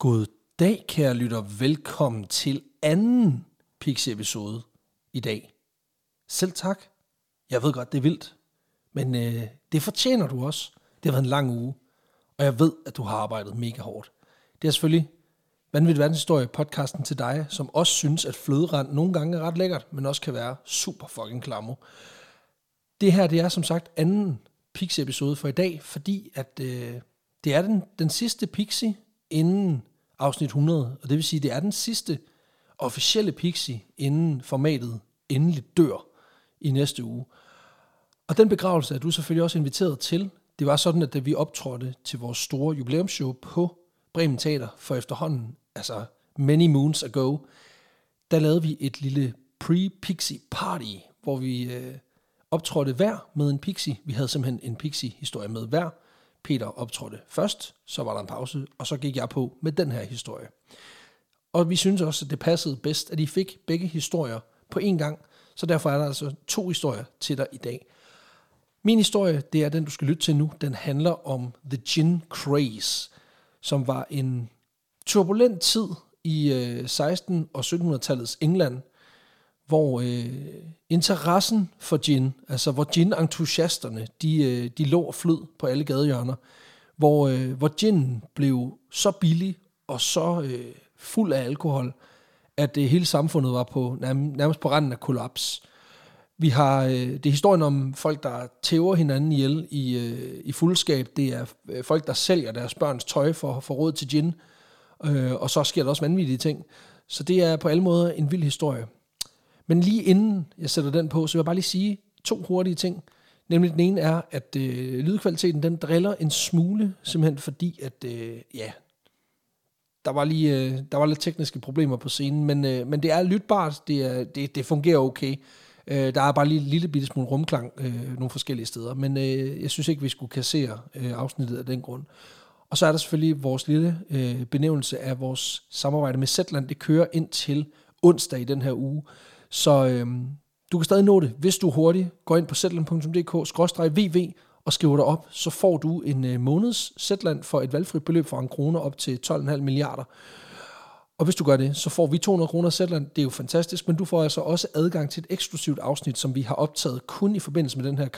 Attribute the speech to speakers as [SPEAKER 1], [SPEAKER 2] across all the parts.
[SPEAKER 1] God dag, kære lytter. Velkommen til anden Pixie-episode i dag. Selv tak. Jeg ved godt, det er vildt, men øh, det fortjener du også. Det har været en lang uge, og jeg ved, at du har arbejdet mega hårdt. Det er selvfølgelig Vanvittig Verdenshistorie podcasten til dig, som også synes, at fløderand nogle gange er ret lækkert, men også kan være super fucking klammer. Det her, det er som sagt anden Pixie-episode for i dag, fordi at øh, det er den, den sidste Pixie inden afsnit 100, og det vil sige, det er den sidste officielle Pixie, inden formatet endelig dør i næste uge. Og den begravelse er du selvfølgelig også inviteret til. Det var sådan, at da vi optrådte til vores store jubilæumsshow på Bremen Teater for efterhånden, altså many moons ago, der lavede vi et lille pre-Pixie party, hvor vi øh, optrådte hver med en Pixie. Vi havde simpelthen en Pixie-historie med hver. Peter optrådte først, så var der en pause, og så gik jeg på med den her historie. Og vi synes også, at det passede bedst, at I fik begge historier på én gang, så derfor er der altså to historier til dig i dag. Min historie, det er den, du skal lytte til nu. Den handler om The Gin Craze, som var en turbulent tid i øh, 16- og 1700-tallets England, hvor øh, interessen for gin, altså hvor gin-entusiasterne, de, øh, de lå og flød på alle gadehjørner, hvor, øh, hvor gin blev så billig og så øh, fuld af alkohol, at øh, hele samfundet var på nærmest på randen af kollaps. Vi har øh, det er historien om folk, der tæver hinanden ihjel i, øh, i fuldskab. Det er øh, folk, der sælger deres børns tøj for, for råd til gin. Øh, og så sker der også vanvittige ting. Så det er på alle måder en vild historie. Men lige inden jeg sætter den på, så vil jeg bare lige sige to hurtige ting. Nemlig den ene er, at øh, lydkvaliteten den driller en smule, simpelthen fordi, at øh, ja, der var lige øh, der var lidt tekniske problemer på scenen, men, øh, men det er lytbart, det, er, det, det fungerer okay. Øh, der er bare lige en lille bitte smule rumklang øh, nogle forskellige steder, men øh, jeg synes ikke, vi skulle kassere øh, afsnittet af den grund. Og så er der selvfølgelig vores lille øh, benævnelse af vores samarbejde med Zetland. Det kører ind til onsdag i den her uge. Så øhm, du kan stadig nå det, hvis du hurtigt går ind på zetland.dk-vv og skriver dig op, så får du en øh, måneds Zetland for et valgfrit beløb fra en krone op til 12,5 milliarder. Og hvis du gør det, så får vi 200 kroner Zetland. Det er jo fantastisk, men du får altså også adgang til et eksklusivt afsnit, som vi har optaget kun i forbindelse med den her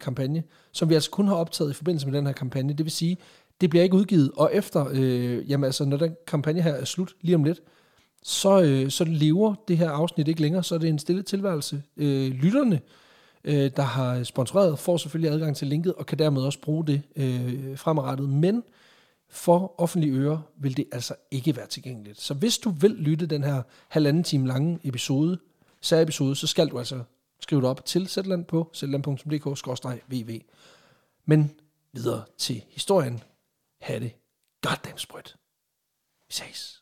[SPEAKER 1] kampagne. Som vi altså kun har optaget i forbindelse med den her kampagne. Det vil sige, det bliver ikke udgivet. Og efter, øh, jamen altså, når den kampagne her er slut lige om lidt, så, øh, så lever det her afsnit ikke længere. Så er det en stille tilværelse. Øh, lytterne, øh, der har sponsoreret, får selvfølgelig adgang til linket, og kan dermed også bruge det øh, fremadrettet. Men for offentlige ører vil det altså ikke være tilgængeligt. Så hvis du vil lytte den her halvanden time lange episode, særepisode, så skal du altså skrive det op til Zetland på zetland.dk-vv. Men videre til historien. Ha' det goddamn sprødt. Vi ses.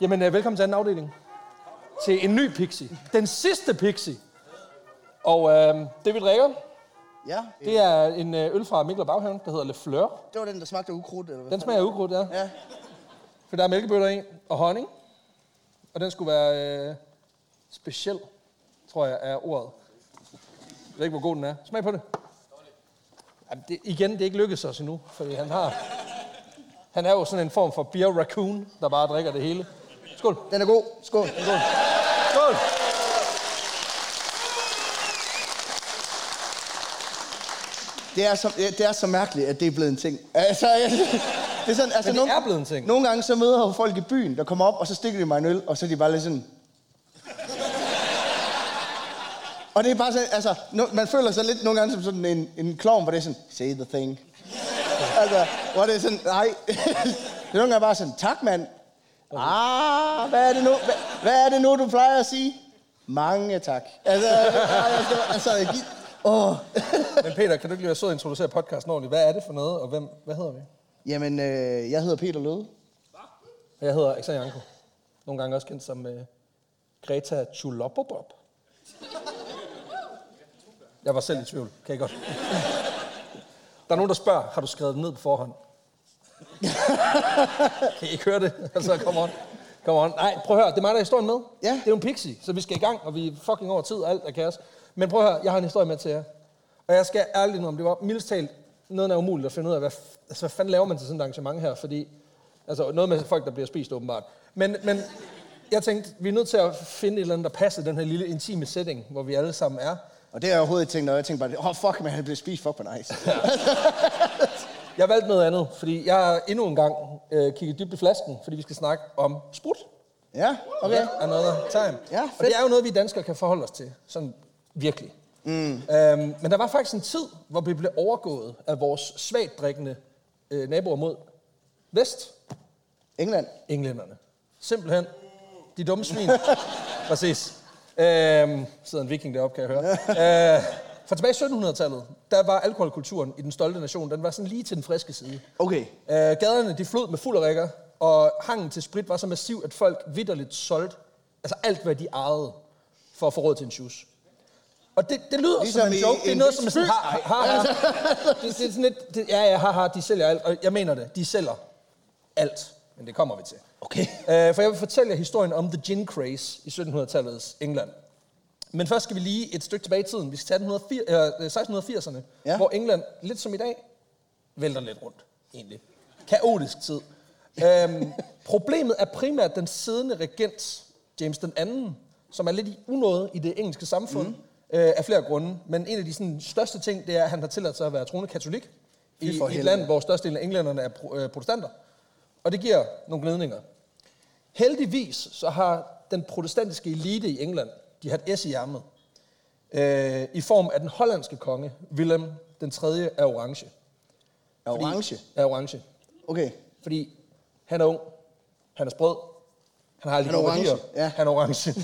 [SPEAKER 1] Jamen, øh, velkommen til anden afdeling til en ny Pixie. Den sidste Pixie. Og øh, det vi drikker,
[SPEAKER 2] Ja,
[SPEAKER 1] det er en øh, øl fra Mikkel og Baghaven, der hedder Le Fleur.
[SPEAKER 2] det var den, der smagte af ukrudt, eller hvad?
[SPEAKER 1] Den smager af ukrudt, ja.
[SPEAKER 2] Ja,
[SPEAKER 1] For der er mælkebøtter i, og honning. Og den skulle være øh, speciel, tror jeg, er ordet. Jeg ved ikke, hvor god den er. Smag på det. Jamen, det igen, det er ikke lykkedes os endnu, fordi han har... Han er jo sådan en form for beer raccoon, der bare drikker det hele. Skål.
[SPEAKER 2] den er god. Skål.
[SPEAKER 1] Skål. Skål.
[SPEAKER 2] Det er, så, det er så mærkeligt, at det er blevet en ting. Altså, det er sådan, altså,
[SPEAKER 1] Men det er blevet en ting.
[SPEAKER 2] Nogle gange så møder jeg folk i byen, der kommer op, og så stikker de mig en øl, og så er de bare lidt sådan... og det er bare sådan, altså, no, man føler sig lidt nogle gange som sådan en, en klovn, hvor det er sådan, say the thing. altså, hvor det er sådan, nej. det er nogle gange bare sådan, tak mand. Ah, hvad er det nu, hvad, hvad er det nu, du plejer at sige? Mange tak. Altså, altså, altså, altså åh.
[SPEAKER 1] Men Peter, kan du ikke lige være sød at introducere podcasten ordentligt? Hvad er det for noget, og hvem, hvad hedder vi?
[SPEAKER 2] Jamen, øh, jeg hedder Peter Løde.
[SPEAKER 1] Jeg hedder Alexander Janko. Nogle gange også kendt som øh, Greta Chulopopop. Jeg var selv i tvivl, kan I godt. Der er nogen, der spørger, har du skrevet ned på forhånd? kan I ikke høre det? Altså, kom on. Come on. Nej, prøv at høre, det er mig, der har historien med.
[SPEAKER 2] Ja.
[SPEAKER 1] Det er jo en pixie, så vi skal i gang, og vi er fucking over tid, og alt er kaos. Men prøv at høre, jeg har en historie med til jer. Og jeg skal ærligt nu om det var mildest talt noget, er umuligt at finde ud af, hvad, altså, hvad fanden laver man til sådan et arrangement her, fordi, altså noget med folk, der bliver spist åbenbart. Men, men jeg tænkte, vi er nødt til at finde et eller andet, der passer den her lille intime setting, hvor vi alle sammen er.
[SPEAKER 2] Og det har jeg overhovedet ikke tænkt, når jeg tænkte bare, åh oh, fuck, man, han blev spist, fuck, hvor nice.
[SPEAKER 1] Jeg valgte noget andet, fordi jeg har endnu en gang øh, kigget dybt i flasken, fordi vi skal snakke om sprut.
[SPEAKER 2] ja, okay.
[SPEAKER 1] Ja, another time.
[SPEAKER 2] Ja,
[SPEAKER 1] og det er jo noget, vi danskere kan forholde os til. Sådan virkelig. Mm. Øhm, men der var faktisk en tid, hvor vi blev overgået af vores svagt drikkende øh, naboer mod vest.
[SPEAKER 2] England.
[SPEAKER 1] Englænderne. Simpelthen. De dumme svin. Præcis. Øhm, sidder en viking deroppe, kan jeg høre. øh, for tilbage i 1700-tallet, der var alkoholkulturen i den stolte nation, den var sådan lige til den friske side.
[SPEAKER 2] Okay.
[SPEAKER 1] Øh, gaderne, de flød med fuld rækker, og hangen til sprit var så massiv, at folk vidderligt solgte altså alt, hvad de ejede, for at få råd til en shoes. Og det, det lyder
[SPEAKER 2] Ligesom
[SPEAKER 1] som en joke. Det er
[SPEAKER 2] en
[SPEAKER 1] noget, som er sådan, har, har, har. Det, det er sådan lidt, det, ja, ja, har, har, de sælger alt. Og jeg mener det, de sælger alt. Men det kommer vi til.
[SPEAKER 2] Okay.
[SPEAKER 1] Øh, for jeg vil fortælle jer historien om The Gin Craze i 1700-tallets England. Men først skal vi lige et stykke tilbage i tiden. Vi skal tage 1980, øh, 1680'erne,
[SPEAKER 2] Ja.
[SPEAKER 1] hvor England, lidt som i dag, vælter lidt rundt, egentlig. Kaotisk tid. øhm, problemet er primært den siddende regent, James den anden, som er lidt i unåde i det engelske samfund, mm. øh, af flere grunde. Men en af de sådan, største ting, det er, at han har tilladt sig at være troende katolik i, i et land, hvor størstedelen af englænderne er pro- øh, protestanter. Og det giver nogle gnidninger. Heldigvis så har den protestantiske elite i England, de har et S i ærmet, øh, i form af den hollandske konge, Willem den 3. af orange.
[SPEAKER 2] Er orange.
[SPEAKER 1] Af orange.
[SPEAKER 2] Okay.
[SPEAKER 1] Fordi han er ung, han er sprød, han har alle de
[SPEAKER 2] Han er
[SPEAKER 1] gode
[SPEAKER 2] orange,
[SPEAKER 1] værdier.
[SPEAKER 2] ja.
[SPEAKER 1] Han er orange.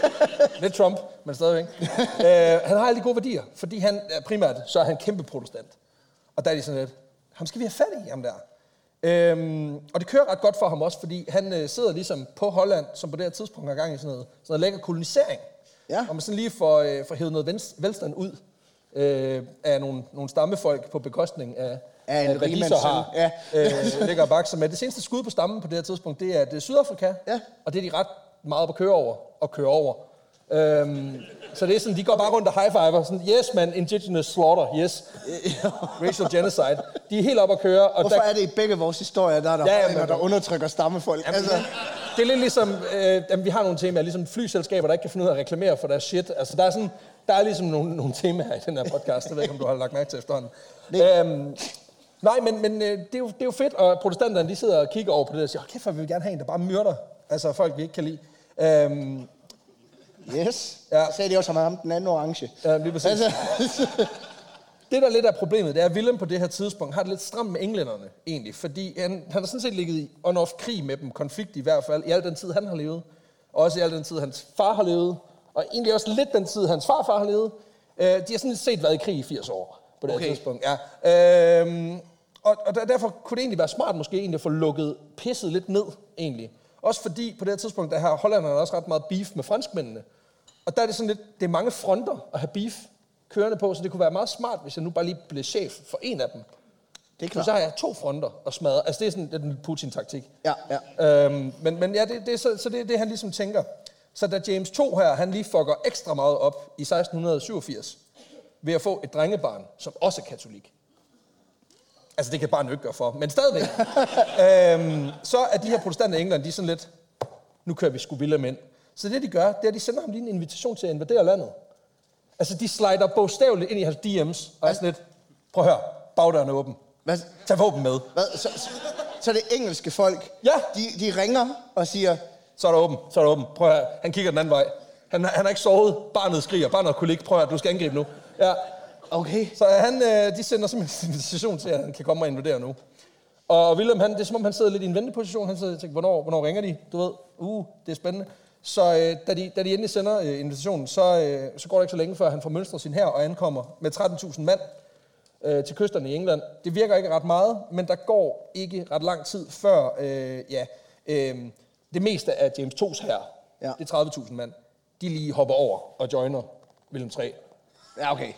[SPEAKER 1] Lidt Trump, men stadigvæk. øh, han har alle de gode værdier, fordi han er primært, så er han kæmpe protestant. Og der er de sådan lidt, ham skal vi have fat i, ham der. Øhm, og det kører ret godt for ham også, fordi han øh, sidder ligesom på Holland, som på det her tidspunkt har gang i sådan noget, sådan noget lækker kolonisering.
[SPEAKER 2] Ja.
[SPEAKER 1] Og man sådan lige får, øh, får hævet noget vens- velstand ud øh, af nogle, nogle stammefolk på bekostning af,
[SPEAKER 2] Af en rigmandssøn,
[SPEAKER 1] har.
[SPEAKER 2] ja.
[SPEAKER 1] øh, ligger og bakser med. Det seneste skud på stammen på det her tidspunkt, det er, det er Sydafrika.
[SPEAKER 2] Ja.
[SPEAKER 1] Og det er de ret meget op at køre over og køre over. Øhm, så det er sådan, de går bare rundt og high-fiver. Sådan, yes man, indigenous slaughter, yes. Racial genocide. De er helt op at køre. Og
[SPEAKER 2] Hvorfor er det i begge vores historier, der er der
[SPEAKER 1] Ja,
[SPEAKER 2] hollænder,
[SPEAKER 1] men-
[SPEAKER 2] der undertrykker stammefolk?
[SPEAKER 1] Jamen,
[SPEAKER 2] altså,
[SPEAKER 1] Det er lidt ligesom, øh, jamen, vi har nogle temaer, ligesom flyselskaber, der ikke kan finde ud af at reklamere for deres shit. Altså, der er, sådan, der er ligesom nogle, nogle temaer i den her podcast, det ved ikke, om du har lagt mærke til efterhånden. Øhm, nej, men, men øh, det, er jo, det er jo fedt, og protestanterne, de sidder og kigger over på det og siger, "Hold kæft, hvor vil vi gerne have en, der bare myrder. Altså folk, vi ikke kan lide. Øhm,
[SPEAKER 2] yes.
[SPEAKER 1] Ja.
[SPEAKER 2] Så sagde de også ham, den anden orange.
[SPEAKER 1] ja, lige præcis.
[SPEAKER 2] Altså,
[SPEAKER 1] Det, der lidt er problemet, det er, at Willem på det her tidspunkt har det lidt stramt med englænderne, egentlig. Fordi han, han har sådan set ligget i on-off krig med dem, konflikt i hvert fald, i al den tid, han har levet. Og også i al den tid, hans far har levet. Og egentlig også lidt den tid, hans farfar har levet. Øh, de har sådan set været i krig i 80 år på det okay. Her tidspunkt. Ja. Øhm, og, og der, derfor kunne det egentlig være smart måske egentlig at få lukket pisset lidt ned, egentlig. Også fordi på det her tidspunkt, der har hollænderne også ret meget beef med franskmændene. Og der er det sådan lidt, det er mange fronter at have beef kørende på, så det kunne være meget smart, hvis jeg nu bare lige blev chef for en af dem.
[SPEAKER 2] det er
[SPEAKER 1] Så,
[SPEAKER 2] klart.
[SPEAKER 1] så har jeg to fronter at smadre. Altså det er sådan det er den Putin-taktik.
[SPEAKER 2] Ja, ja.
[SPEAKER 1] Øhm, men, men ja, det, det, er så, så det er det, han ligesom tænker. Så da James 2 her, han lige fucker ekstra meget op i 1687, ved at få et drengebarn, som også er katolik. Altså det kan bare ikke gøre for, men stadigvæk. øhm, så er de her protestanter i England, de er sådan lidt, nu kører vi sgu Willem ind. Så det de gør, det er, at de sender ham lige en invitation til at invadere landet. Altså de slider bogstaveligt ind i hans DM's, og er sådan lidt, prøv at høre, bagdøren er åben.
[SPEAKER 2] Hvad,
[SPEAKER 1] Tag våben med.
[SPEAKER 2] hvad, så, så, så det engelske folk,
[SPEAKER 1] Ja.
[SPEAKER 2] de, de ringer og siger,
[SPEAKER 1] Så er der åben, så er der åben. Prøv at høre, han kigger den anden vej. Han, han har ikke sovet, barnet skriger, barnet kunne ikke. Prøv at høre, du skal angribe nu. Ja.
[SPEAKER 2] Okay,
[SPEAKER 1] Så han, øh, de sender simpelthen en invitation til, at han kan komme og invadere nu. Og William, han, det er som om, han sidder lidt i en venteposition. Han sidder og tænker, hvornår, hvornår ringer de? Du ved, uh, det er spændende. Så øh, da, de, da de endelig sender øh, invitationen, så, øh, så går det ikke så længe, før han får mønstret sin her og ankommer med 13.000 mand øh, til kysterne i England. Det virker ikke ret meget, men der går ikke ret lang tid før øh, ja, øh, det meste af James 2's her,
[SPEAKER 2] Ja.
[SPEAKER 1] det er 30.000 mand, de lige hopper over og joiner William 3.
[SPEAKER 2] ja okay.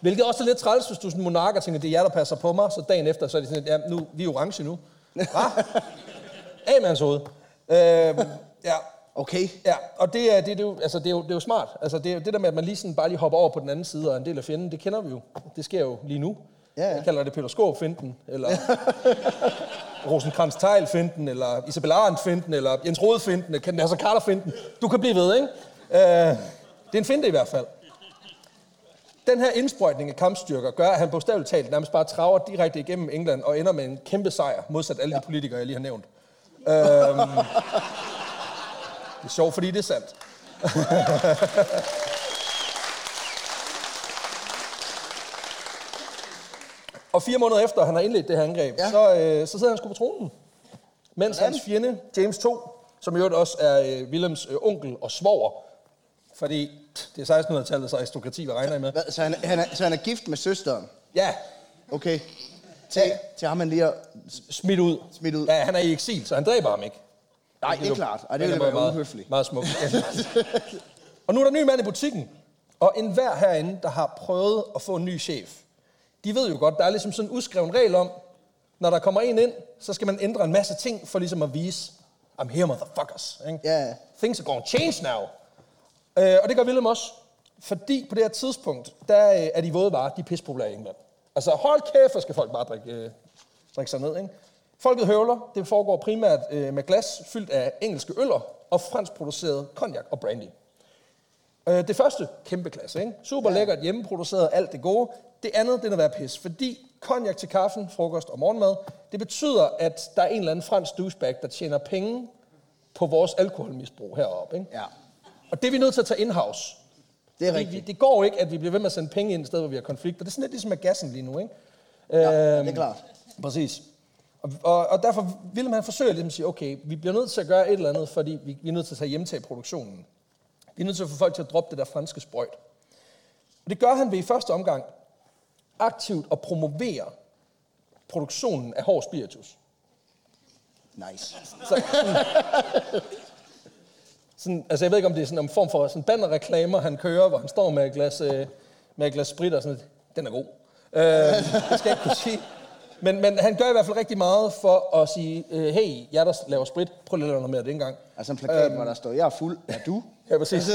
[SPEAKER 1] Hvilket også er lidt træls, hvis du er sådan en monark og tænker, det er jer, der passer på mig, så dagen efter, så er de sådan, ja, nu, vi er orange nu. Hva? Af med hans hoved. Øhm, ja,
[SPEAKER 2] Okay.
[SPEAKER 1] Ja, og det er, det, det, er jo, altså, det, er jo, det er jo smart. Altså, det, er, det der med, at man lige sådan bare lige hopper over på den anden side og er en del af fjenden, det kender vi jo. Det sker jo lige nu.
[SPEAKER 2] Ja, ja.
[SPEAKER 1] Jeg kalder det Peter Skåb finden eller rosenkrantz teil finden eller Isabel Arendt finden eller Jens Rode finden eller Nasser Carter finden Du kan blive ved, ikke? Øh, det er en finte i hvert fald. Den her indsprøjtning af kampstyrker gør, at han bogstaveligt talt nærmest bare traver direkte igennem England og ender med en kæmpe sejr, modsat alle ja. de politikere, jeg lige har nævnt. Øhm, det er sjovt, fordi det er sandt. og fire måneder efter, han har indledt det her angreb,
[SPEAKER 2] Ja.
[SPEAKER 1] så, øh, så sidder han sgu på tronen. Mens hans fjende, James 2, som i øvrigt også er øh, Willems øh, onkel og svoger, fordi det er 1600-tallet, så aristokrati, hvad regner I med?
[SPEAKER 2] Hvad, så, han, han er, så han er gift med søsteren?
[SPEAKER 1] Ja,
[SPEAKER 2] Okay. Til, til ham, han lige har...
[SPEAKER 1] smidt ud.
[SPEAKER 2] Smidt ud.
[SPEAKER 1] Ja, han er i eksil, så han dræber ham ikke.
[SPEAKER 2] Nej, det er klart. Ej, det ville
[SPEAKER 1] var
[SPEAKER 2] være
[SPEAKER 1] meget,
[SPEAKER 2] uhøfligt.
[SPEAKER 1] Meget smukt. Ja. og nu er der en ny mand i butikken, og enhver herinde, der har prøvet at få en ny chef, de ved jo godt, der er ligesom sådan en udskreven regel om, når der kommer en ind, så skal man ændre en masse ting for ligesom at vise, I'm here, motherfuckers. Ikke?
[SPEAKER 2] Ja, ja.
[SPEAKER 1] Things are gonna change now. Øh, og det gør Willem også. Fordi på det her tidspunkt, der øh, er de våde varer, de er pissepopulære i England. Altså hold kæft, hvor skal folk bare drikke, øh, drikke sig ned. Ikke? Folket høvler. Det foregår primært øh, med glas fyldt af engelske øller og fransk produceret cognac og brandy. Øh, det første, kæmpe klasse, ikke? Super ja. lækkert, hjemmeproduceret, alt det gode. Det andet, det er noget pis, fordi cognac til kaffen, frokost og morgenmad, det betyder, at der er en eller anden fransk douchebag, der tjener penge på vores alkoholmisbrug heroppe. Ikke?
[SPEAKER 2] Ja,
[SPEAKER 1] Og det er vi nødt til at tage in-house.
[SPEAKER 2] det er
[SPEAKER 1] Vi, vi,
[SPEAKER 2] rigtigt.
[SPEAKER 1] det går ikke, at vi bliver ved med at sende penge ind et sted, hvor vi har konflikter. Det er sådan lidt ligesom med gassen lige nu, ikke?
[SPEAKER 2] Ja, det
[SPEAKER 1] Øhm,
[SPEAKER 2] er klart.
[SPEAKER 1] Præcis. Og, og, og derfor vil man forsøge ligesom at sige, okay, vi bliver nødt til at gøre et eller andet, fordi vi, vi er nødt til at tage hjemtage produktionen. Vi er nødt til at få folk til at droppe det der franske sprøjt. Og det gør han ved i første omgang aktivt at promovere produktionen af hård spiritus.
[SPEAKER 2] Nice.
[SPEAKER 1] Så, sådan, altså jeg ved ikke, om det er sådan en form for sådan bannerreklamer, han kører, hvor han står med et glas, øh, med et glas sprit og sådan. Den er god. Øh, det skal jeg ikke kunne sige. Men, men han gør i hvert fald rigtig meget for at sige, øh, hey, jeg der laver sprit, prøv lige at lave noget mere af det engang.
[SPEAKER 2] Altså en plakat, øhm, hvor der står, jeg er fuld. Er du?
[SPEAKER 1] Ja, præcis.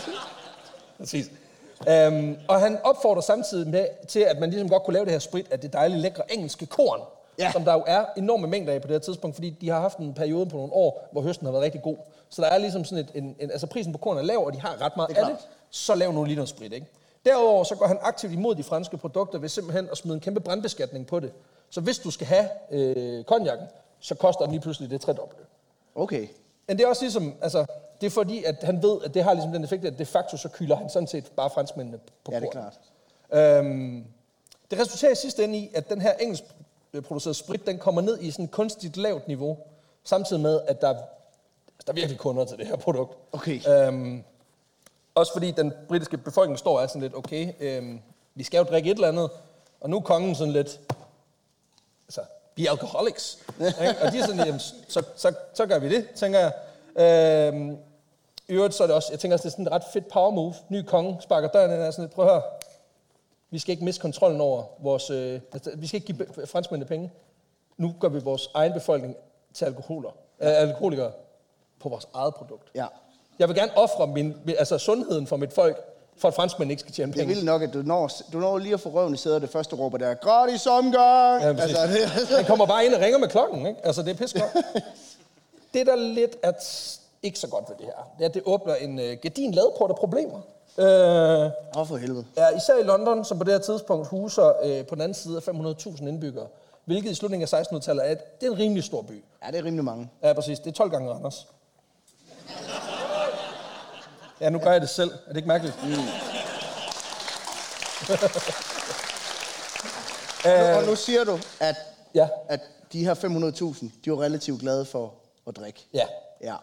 [SPEAKER 1] præcis. Um, og han opfordrer samtidig med, til, at man ligesom godt kunne lave det her sprit af det dejlige, lækre engelske korn,
[SPEAKER 2] ja.
[SPEAKER 1] som der jo er enorme mængder af på det her tidspunkt, fordi de har haft en periode på nogle år, hvor høsten har været rigtig god. Så der er ligesom sådan et, en, en altså prisen på korn er lav, og de har ret meget
[SPEAKER 2] Det
[SPEAKER 1] af det, så lav nu lige noget sprit, ikke? Derudover så går han aktivt imod de franske produkter ved simpelthen at smide en kæmpe brandbeskatning på det. Så hvis du skal have øh, konjakken, så koster den lige pludselig det tredobbelte.
[SPEAKER 2] Okay.
[SPEAKER 1] Men det er også ligesom, altså, det er fordi, at han ved, at det har ligesom den effekt, at de facto så kylder han sådan set bare franskmændene på
[SPEAKER 2] Ja, det er
[SPEAKER 1] korn.
[SPEAKER 2] klart.
[SPEAKER 1] Øhm, det resulterer i sidste ende i, at den her engelsk producerede sprit, den kommer ned i sådan et kunstigt lavt niveau, samtidig med, at der, altså, der er virkelig kunder til det her produkt.
[SPEAKER 2] Okay.
[SPEAKER 1] Øhm, også fordi den britiske befolkning står og er sådan lidt, okay, øhm, vi skal jo drikke et eller andet, og nu er kongen sådan lidt, altså, vi er alcoholics. ikke? Og de er sådan, jamen, så, så, så gør vi det, tænker jeg. Øhm, I øvrigt så er det også, jeg tænker også, det er sådan et ret fedt power move. Ny konge sparker døren ind og sådan lidt, prøv at høre, vi skal ikke miste kontrollen over vores, øh, altså, vi skal ikke give be- franskmændene penge. Nu gør vi vores egen befolkning til alkoholer, øh, alkoholikere på vores eget produkt.
[SPEAKER 2] Ja.
[SPEAKER 1] Jeg vil gerne ofre min, altså sundheden for mit folk, for at franskmænd ikke skal tjene
[SPEAKER 2] Det
[SPEAKER 1] penge.
[SPEAKER 2] vil nok, at du når, du når lige at få røven i sædet, det første råber der, gratis omgang!
[SPEAKER 1] Ja,
[SPEAKER 2] altså, det,
[SPEAKER 1] Han kommer bare ind og ringer med klokken, ikke? Altså, det er godt. Det, der lidt er ikke så godt ved det her, det er, at det åbner en uh, gedin ladeport af problemer. Uh,
[SPEAKER 2] Åh, for helvede.
[SPEAKER 1] ja, især i London, som på det her tidspunkt huser uh, på den anden side af 500.000 indbyggere, hvilket i slutningen af 1600-tallet er, et- det er en rimelig stor by.
[SPEAKER 2] Ja, det er rimelig mange.
[SPEAKER 1] Ja, præcis. Det er 12 gange Randers. Ja, nu gør jeg det selv. Er det ikke mærkeligt? Mm.
[SPEAKER 2] Øh. Og nu siger du, at,
[SPEAKER 1] Ja.
[SPEAKER 2] at de her 500.000, de er jo relativt glade for at drikke.
[SPEAKER 1] Ja.
[SPEAKER 2] Ja.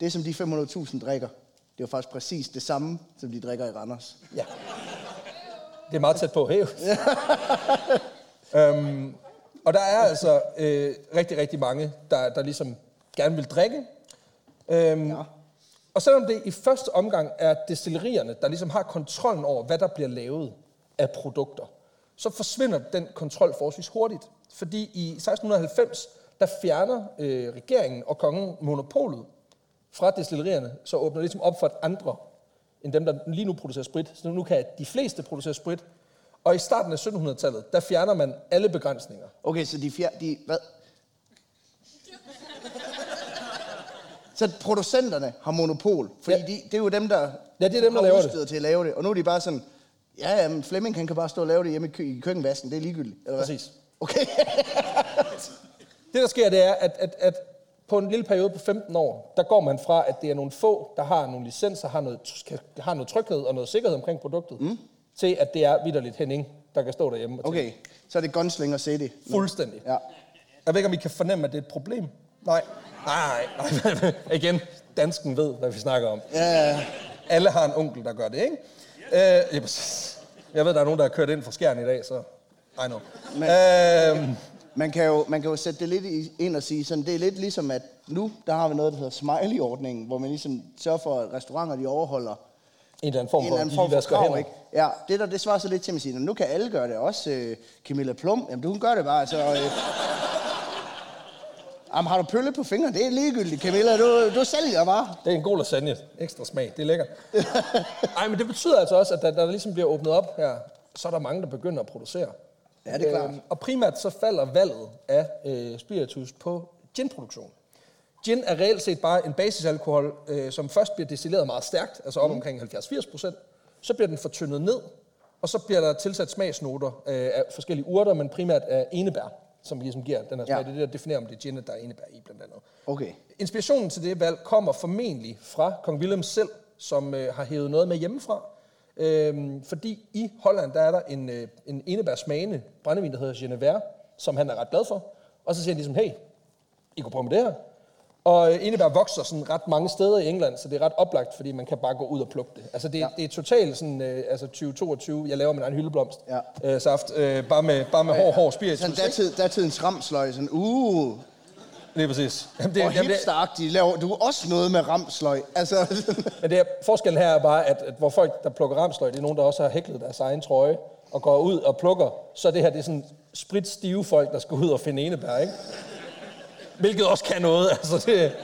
[SPEAKER 2] Det, som de 500.000 drikker, det er jo faktisk præcis det samme, som de drikker i Randers.
[SPEAKER 1] Ja. Det er meget tæt på hæv. øhm, og der er altså øh, rigtig, rigtig mange, der, der ligesom gerne vil drikke. Øhm,
[SPEAKER 2] Ja.
[SPEAKER 1] Og selvom det i første omgang er destillerierne, der ligesom har kontrollen over, hvad der bliver lavet af produkter, så forsvinder den kontrol forholdsvis hurtigt. Fordi i 1690, der fjerner øh, regeringen og kongen monopolet fra destillerierne, så åbner det ligesom op for, at andre end dem, der lige nu producerer sprit, så nu kan de fleste producere sprit. Og i starten af 1700-tallet, der fjerner man alle begrænsninger.
[SPEAKER 2] Okay, så de fjer... De, hvad? Så producenterne har monopol, fordi
[SPEAKER 1] Ja.
[SPEAKER 2] de, det er jo dem, der,
[SPEAKER 1] Ja, det er dem, der laver det.
[SPEAKER 2] til at lave det. Og nu er de bare sådan, ja, ja, men Flemming han kan bare stå og lave det hjemme i, kø- i køkkenvasken, det er ligegyldigt. Eller hvad?
[SPEAKER 1] Præcis.
[SPEAKER 2] Okay.
[SPEAKER 1] Det, der sker, det er, at, at, at på en lille periode på 15 år, der går man fra, at det er nogle få, der har nogle licenser, har noget, har noget tryghed og noget sikkerhed omkring produktet, mm. til at det er vidderligt Henning, der kan stå derhjemme og
[SPEAKER 2] okay, så er det Gunslinger City.
[SPEAKER 1] Fuldstændig.
[SPEAKER 2] Ja.
[SPEAKER 1] Jeg ved ikke, om I kan fornemme, at det er et problem. Nej. Nej, nej, nej. Igen, dansken ved, hvad vi snakker om.
[SPEAKER 2] Ja,
[SPEAKER 1] Alle har en onkel, der gør det, ikke? Øh, ja, præcis. jeg ved, der er nogen, der har kørt ind fra skærn i dag, så I know.
[SPEAKER 2] Men-
[SPEAKER 1] Øh,
[SPEAKER 2] Man kan, jo, man kan jo sætte det lidt ind og sige, sådan, det er lidt ligesom, at nu, der har vi noget, der hedder smiley-ordningen, hvor man ligesom sørger for, at restauranter, de overholder
[SPEAKER 1] en eller anden form
[SPEAKER 2] en eller anden form for krav,
[SPEAKER 1] hænder.
[SPEAKER 2] ikke? Ja, det der, det svarer så lidt til, at man siger, nu kan alle gøre det, også øh, Camilla Plum, jamen du kan gøre det bare, altså... Øh, jamen, har du pølle på fingeren? Det er ligegyldigt, Camilla, du, du sælger bare.
[SPEAKER 1] Det er en god lasagne. Ekstra smag. Det er lækkert. Ej, men det betyder altså også, at da der ligesom bliver åbnet op her, så er der mange, der begynder at producere.
[SPEAKER 2] Ja, det er klart.
[SPEAKER 1] Øhm, og primært så falder valget af øh, spiritus på ginproduktion. Gin er reelt set bare en basisalkohol, øh, som først bliver destilleret meget stærkt, altså op mm. omkring 70-80 procent. Så bliver den fortyndet ned, og så bliver der tilsat smagsnoter øh, af forskellige urter, men primært af enebær, som ligesom giver den her smag.
[SPEAKER 2] Ja.
[SPEAKER 1] Det er det, der definerer, om det er gin, der er enebær i, blandt andet.
[SPEAKER 2] Okay.
[SPEAKER 1] Inspirationen til det valg kommer formentlig fra kong Willem selv, som øh, har hævet noget med hjemmefra. Øhm, fordi i Holland, der er der en, øh, en enebærsmagende brændevin, der hedder Genever, som han er ret glad for. Og så siger han ligesom, hey, I kunne prøve med det her. Og enebær vokser sådan ret mange steder i England, så det er ret oplagt, fordi man kan bare gå ud og plukke det. Altså det, ja.
[SPEAKER 2] Ja.
[SPEAKER 1] det er totalt sådan, øh, altså 2022, jeg laver min egen hyldeblomst.
[SPEAKER 2] Ja.
[SPEAKER 1] Øh, saft, øh, bare med, bare med hård, hård spiritus.
[SPEAKER 2] Sådan datid, datidens ramsløg, sådan, uh,
[SPEAKER 1] Lige præcis. Jamen,
[SPEAKER 2] det, og hipsteragtigt, laver du også noget med ramsløg. Altså,
[SPEAKER 1] Men det er, forskellen her er bare, at, at hvor folk, der plukker ramsløg, det er nogen, der også har hæklet deres egen trøje, og går ud og plukker, så det her, det er sådan spritstive folk, der skal ud og finde enebær, ikke? Hvilket også kan noget, altså det...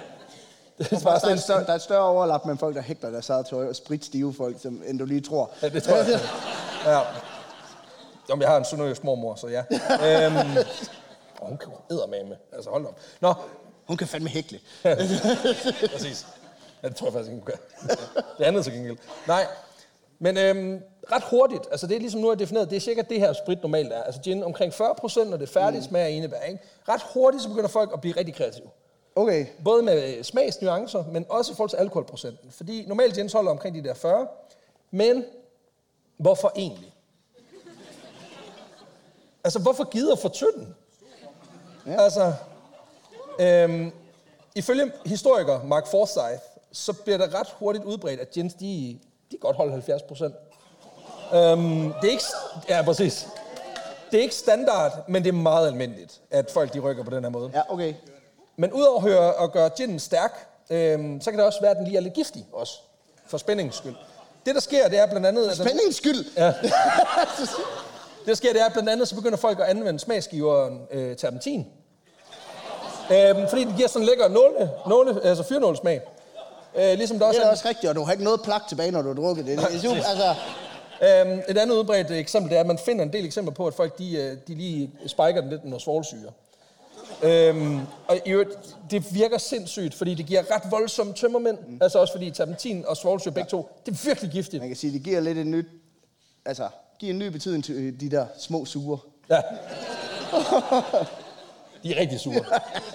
[SPEAKER 1] Det er bare
[SPEAKER 2] der, er større, der er et større overlap mellem folk, der hægter deres eget tøj, og spritstive folk, som, end du lige tror.
[SPEAKER 1] ja, det tror jeg. Ja. Om jeg har en sønderjysk mormor, så ja. Øhm, og hun kan jo med. Altså hold op. Nå,
[SPEAKER 2] Hun kan fandme hækle.
[SPEAKER 1] Præcis. Ja, det tror jeg faktisk ikke, hun kan. Det andet til gengæld. Nej, men øhm, ret hurtigt, altså det er ligesom nu er defineret, det er sikkert det her sprit normalt er. Altså gin omkring 40 procent, når det er færdigt, mm. smager enebær. Ikke? Ret hurtigt, så begynder folk at blive rigtig kreative.
[SPEAKER 2] Okay.
[SPEAKER 1] Både med øh, smagsnuancer, men også i forhold til alkoholprocenten. Fordi normalt gins holder omkring de der 40, men hvorfor egentlig? Altså, hvorfor gider for tynden? Ja. Altså, øhm, ifølge historiker Mark Forsyth, så bliver det ret hurtigt udbredt, at gins, de, de godt holde 70 procent. Øhm, det er ikke... Ja, præcis. Det er ikke standard, men det er meget almindeligt, at folk de rykker på den her måde.
[SPEAKER 2] Ja, okay.
[SPEAKER 1] Men udover at gøre ginen stærk, øhm, så kan det også være, at den lige er lidt giftig også. For spændingens skyld. Det, der sker, det er blandt andet... At den,
[SPEAKER 2] Spændingens skyld.
[SPEAKER 1] Ja. det, der sker, det er blandt andet, så begynder folk at anvende smagsgiveren øh, terpentin. Øhm, fordi den giver sådan en lækker nåle, nåle, altså fyrnålsmag. Øh, ligesom der også
[SPEAKER 2] Det
[SPEAKER 1] er
[SPEAKER 2] er også rigtigt, og du har ikke noget plak tilbage, når du har drukket det. det er super, altså,
[SPEAKER 1] Øhm, et andet udbredt eksempel, det er, at man finder en del eksempler på, at folk de, øh, de lige spiker den lidt med noget svovlsyre. Øhm, og i øvrigt, det virker sindssygt, fordi det giver ret voldsomme tømmermænd. Mm. Altså også fordi terpentin og svovlsyre begge to, det er virkelig giftigt.
[SPEAKER 2] man kan sige, det giver lidt en nyt, altså, giver en ny betydning til øh, de der små suger.
[SPEAKER 1] Ja. De er rigtig sure.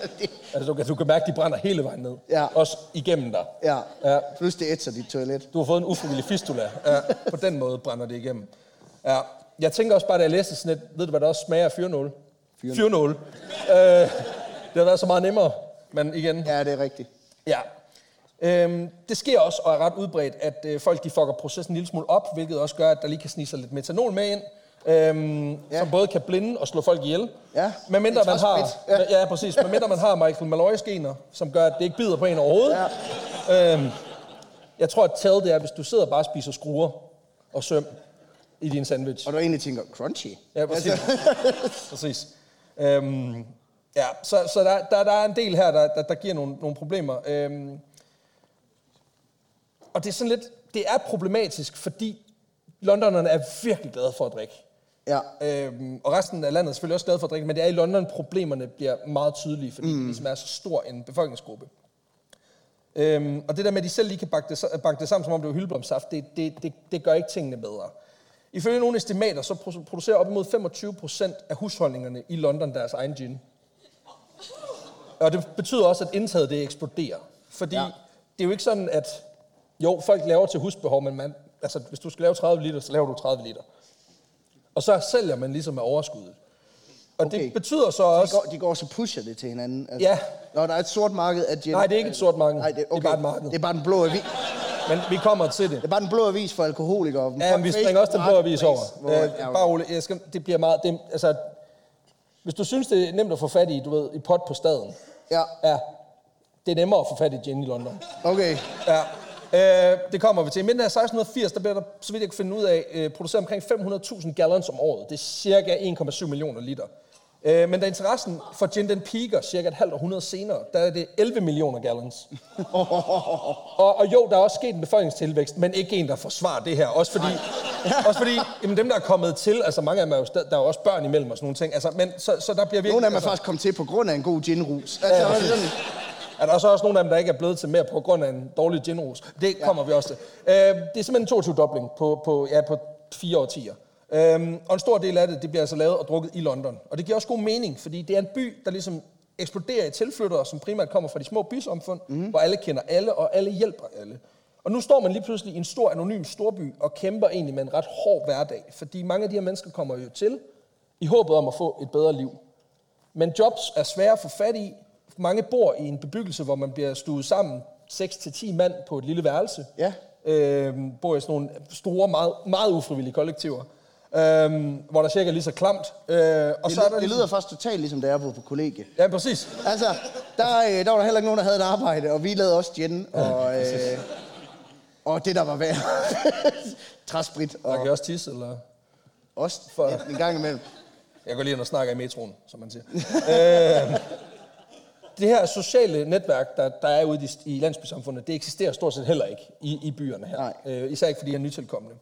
[SPEAKER 1] altså, du, kan, du kan mærke, at de brænder hele vejen ned.
[SPEAKER 2] Ja.
[SPEAKER 1] Også igennem dig.
[SPEAKER 2] Ja.
[SPEAKER 1] ja.
[SPEAKER 2] Plus det ætser dit toilet.
[SPEAKER 1] Du har fået en ufrivillig fistula. Ja, på den måde brænder det igennem. Ja. Jeg tænker også bare, da jeg læste sådan lidt, ved du, hvad der også smager af fyrnål?
[SPEAKER 2] Fyrnål.
[SPEAKER 1] Fyrnål. Øh, det har været så meget nemmere. Men igen,
[SPEAKER 2] Ja, det er rigtigt.
[SPEAKER 1] ja. Øhm, det sker også, og er ret udbredt, at øh, folk de fucker processen en lille smule op, hvilket også gør, at der lige kan snige sig lidt metanol med ind, øhm, ja. Som både kan blinde og slå folk ihjel.
[SPEAKER 2] Ja,
[SPEAKER 1] Men mindre man har, ja. ja, præcis. Men mindre man har Michael Malloys gener, som gør, at det ikke bider på en overhovedet. Ja. Øhm, jeg tror, at tell det er, hvis du sidder og bare spiser skruer og søm i din sandwich.
[SPEAKER 2] Og du egentlig tænker, crunchy.
[SPEAKER 1] Ja, præcis. præcis. Øhm, Ja, så, så der, der, der er en del her, der, der, der giver nogle, nogle problemer. Øhm, og det er sådan lidt, det er problematisk, fordi Londonerne er virkelig glade for at drikke.
[SPEAKER 2] Ja.
[SPEAKER 1] Øhm, og resten af landet er selvfølgelig også glade for at drikke, men det er i London, problemerne bliver meget tydelige, fordi mm. det ligesom er så stor en befolkningsgruppe. Øhm, og det der med, at de selv lige kan bakke det, bakke det sammen, som om det var hyldeblomsaft, det, det, det, det gør ikke tingene bedre. Ifølge nogle estimater, så producerer op imod 25 procent af husholdningerne i London deres egen gin. Og det betyder også, at indtaget det eksploderer. Fordi ja. det er jo ikke sådan, at jo, folk laver til husbehov, men man, altså, hvis du skal lave 30 liter, så laver du 30 liter. Og så sælger man ligesom af overskuddet. Og okay. det betyder så også...
[SPEAKER 2] De går, de går så pusher det til hinanden. Altså,
[SPEAKER 1] Ja.
[SPEAKER 2] Når der er et sort marked af gin.
[SPEAKER 1] Nej, det er ikke et sort marked.
[SPEAKER 2] Nej, det, okay.
[SPEAKER 1] det er bare et marked.
[SPEAKER 2] Det er bare den blå avis.
[SPEAKER 1] Men vi kommer til det.
[SPEAKER 2] Det er bare den blå avis for alkoholikere.
[SPEAKER 1] Ja, men vi springer også den blå avis over.
[SPEAKER 2] Hvor,
[SPEAKER 1] Øh,
[SPEAKER 2] ja,
[SPEAKER 1] bare Ole, jeg skal, det bliver meget... Det, altså, hvis du synes, det er nemt at få fat i, du ved, i pot på staden,
[SPEAKER 2] ja,
[SPEAKER 1] ja, det er nemmere at få fat i gin i London.
[SPEAKER 2] okay.
[SPEAKER 1] Ja. Øh, det kommer vi til. I midten af 1680, der bliver der, så vidt jeg kan finde ud af, øh, produceret omkring 500.000 gallons om året. Det er cirka 1,7 millioner liter. Øh, men da interessen for gin den piker cirka et halvt århundrede senere, der er det 11 millioner gallons. og, og jo, der er også sket en befolkningstilvækst, men ikke en, der forsvarer det her. Også fordi, også fordi jamen, dem, der er kommet til, altså mange af dem er jo, der er jo også børn imellem og sådan nogle ting. Altså, men, så, så der bliver virkelig...
[SPEAKER 2] Nogle af dem er
[SPEAKER 1] altså,
[SPEAKER 2] faktisk kommet til på grund af en god ginrus. Altså,
[SPEAKER 1] Ja,
[SPEAKER 2] sådan,
[SPEAKER 1] er der så også nogle af dem, der ikke er blevet til mere på grund af en dårlig ginrus. Det kommer vi også til. Øh, det er simpelthen en 22-dobling på, på, ja, på fire årtier. Øhm, og en stor del af det, det bliver altså lavet og drukket i London. Og det giver også god mening, fordi det er en by, der ligesom eksploderer i tilflyttere, som primært kommer fra de små bysamfund, mm. hvor alle kender alle, og alle hjælper alle. Og nu står man lige pludselig i en stor anonym storby og kæmper egentlig med en ret hård hverdag, fordi mange af de her mennesker kommer jo til i håbet om at få et bedre liv. Men jobs er svære at få fat i. Mange bor i en bebyggelse, hvor man bliver stuet sammen 6-10 mand på et lille værelse.
[SPEAKER 2] Ja.
[SPEAKER 1] Øhm, bor i sådan nogle store, meget, meget ufrivillige kollektiver, øhm, hvor der cirka er lige så klamt. Øh, og
[SPEAKER 2] det,
[SPEAKER 1] så er der
[SPEAKER 2] det
[SPEAKER 1] ligesom-
[SPEAKER 2] lyder faktisk totalt ligesom, da jeg boede på kollegie.
[SPEAKER 1] Ja, præcis.
[SPEAKER 2] Altså, der, øh, der var der heller ikke nogen, der havde et arbejde, og vi lavede også gin, og, øh, og det, der var værd. Træsprit,
[SPEAKER 1] Der
[SPEAKER 2] og
[SPEAKER 1] kan også tisse, eller...
[SPEAKER 2] også
[SPEAKER 1] For-
[SPEAKER 2] ja, en gang imellem.
[SPEAKER 1] Jeg går lige ind og snakker i metroen, som man siger. øh, det her sociale netværk, der, der er ude i, i landsbysamfundet, det eksisterer stort set heller ikke i, i byerne her.
[SPEAKER 2] Nej.
[SPEAKER 1] Øh, især ikke, fordi de er nytilkommende.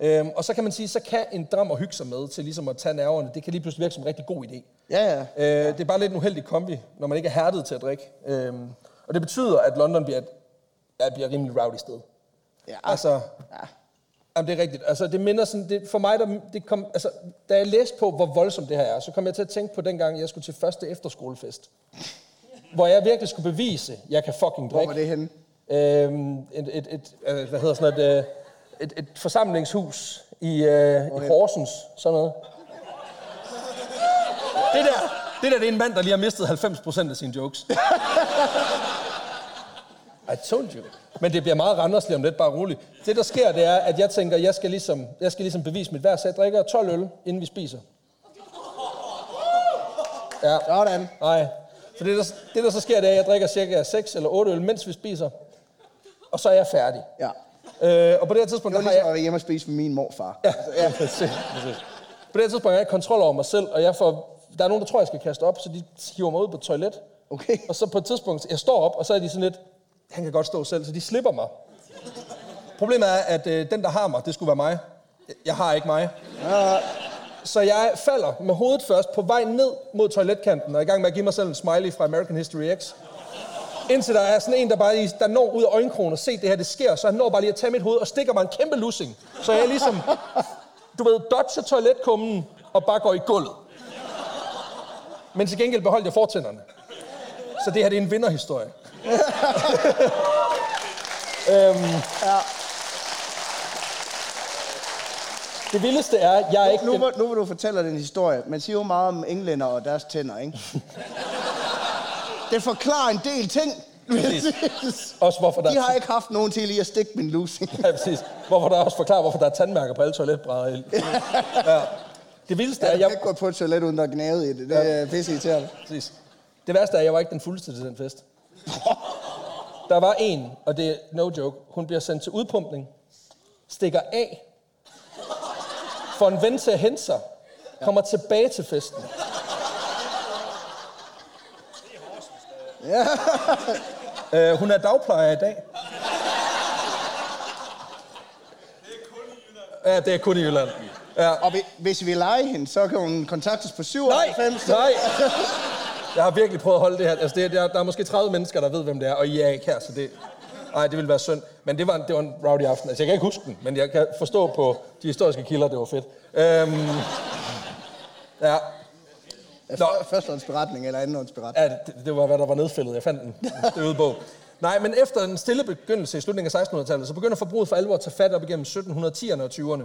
[SPEAKER 1] Øhm, og så kan man sige, så kan en dram at hygge sig med til ligesom at tage nerverne, det kan lige pludselig virke som en rigtig god idé.
[SPEAKER 2] Ja, ja.
[SPEAKER 1] Øh, det er bare lidt en uheldig kombi, når man ikke er hærdet til at drikke. Øhm, og det betyder, at London bliver et, ja, bliver et rimelig rowdy sted.
[SPEAKER 2] ja.
[SPEAKER 1] Altså,
[SPEAKER 2] ja.
[SPEAKER 1] Jamen, det er rigtigt. Altså, det minder sådan, det, for mig, der, det kom, altså, da jeg læste på, hvor voldsomt det her er, så kom jeg til at tænke på dengang, jeg skulle til første efterskolefest. Hvor jeg virkelig skulle bevise, at jeg kan fucking
[SPEAKER 2] Hvor
[SPEAKER 1] drikke.
[SPEAKER 2] var det henne?
[SPEAKER 1] Øhm, et, et, et, øh, hvad hedder sådan et, øh, et, et forsamlingshus i, øh, i Horsens, sådan noget. Det der, det der, det er en mand, der lige har mistet 90% af sine jokes. I told you. Men det bliver meget randersligt om lidt, bare roligt. Det, der sker, det er, at jeg tænker, jeg skal ligesom, jeg skal ligesom bevise mit værd, så jeg drikker 12 øl, inden vi spiser. Ja.
[SPEAKER 2] Sådan.
[SPEAKER 1] Nej. For det der, det, der så sker, det er, at jeg drikker cirka 6 eller 8 øl, mens vi spiser. Og så er jeg færdig.
[SPEAKER 2] Ja.
[SPEAKER 1] Øh, og på det her tidspunkt,
[SPEAKER 2] Det var
[SPEAKER 1] har
[SPEAKER 2] ligesom
[SPEAKER 1] jeg...
[SPEAKER 2] at være hjemme og spise med min morfar.
[SPEAKER 1] Ja, ja præcis, præcis. På det her tidspunkt har jeg kontrol over mig selv, og jeg får, der er nogen, der tror, jeg skal kaste op, så de hiver mig ud på et toilet.
[SPEAKER 2] Okay.
[SPEAKER 1] Og så på et tidspunkt, jeg står op, og så er de sådan lidt, han kan godt stå selv, så de slipper mig. Problemet er, at øh, den, der har mig, det skulle være mig. Jeg har ikke mig. Så jeg falder med hovedet først på vej ned mod toiletkanten, og er i gang med at give mig selv en smiley fra American History X. Indtil der er sådan en, der bare der når ud af øjenkrogen og se det her, det sker, så han når bare lige at tage mit hoved og stikker mig en kæmpe lussing. Så jeg ligesom, du ved, dodger toiletkummen og bare går i gulvet. Men til gengæld beholdt jeg fortænderne. Så det her, det er en vinderhistorie. øhm, Det vildeste er, at jeg er ikke...
[SPEAKER 2] Nu,
[SPEAKER 1] den-
[SPEAKER 2] hvor, nu hvor du fortæller den historie, man siger jo meget om englænder og deres tænder, ikke? det forklarer en del ting.
[SPEAKER 1] Også hvorfor der,
[SPEAKER 2] De har ikke haft nogen til lige at stikke min lussing.
[SPEAKER 1] ja, præcis. hvorfor der også forklarer, hvorfor der er tandmærker på alle toiletbrædder. ja. Det vildeste er,
[SPEAKER 2] Jeg
[SPEAKER 1] at
[SPEAKER 2] kan ikke gå på et toilet, uden er gnavet i det. Det er pisse irriterende.
[SPEAKER 1] Præcis. Det værste er, at jeg var ikke den fuldeste til den fest. Der var en, og det er no joke, hun bliver sendt til udpumpning, stikker af, får en ven til at hente sig, kommer tilbage til festen. øh, hun er dagplejer i dag. Ja, det er kun i Jylland. Ja.
[SPEAKER 2] Og vi- hvis vi leger hende, så kan hun kontaktes på
[SPEAKER 1] Nej,
[SPEAKER 2] 97.
[SPEAKER 1] nej. Jeg har virkelig prøvet at holde det her. Altså, det, der, der er måske 30 mennesker, der ved, hvem det er, og I er ikke her, så det... Nej, det ville være synd. Men det var, en, det var en rowdy aften. Altså, jeg kan ikke huske den, men jeg kan forstå på de historiske kilder, det var fedt. Øhm, ja, Nå.
[SPEAKER 2] Førstehåndsberetning eller andenhåndsberetning.
[SPEAKER 1] Ja, det, det var, hvad der var nedfældet. Jeg fandt den. Det ude bog. Nej, men efter en stille begyndelse i slutningen af 1600-tallet, så begynder forbruget for alvor at tage fat op igennem 1710'erne og 20'erne.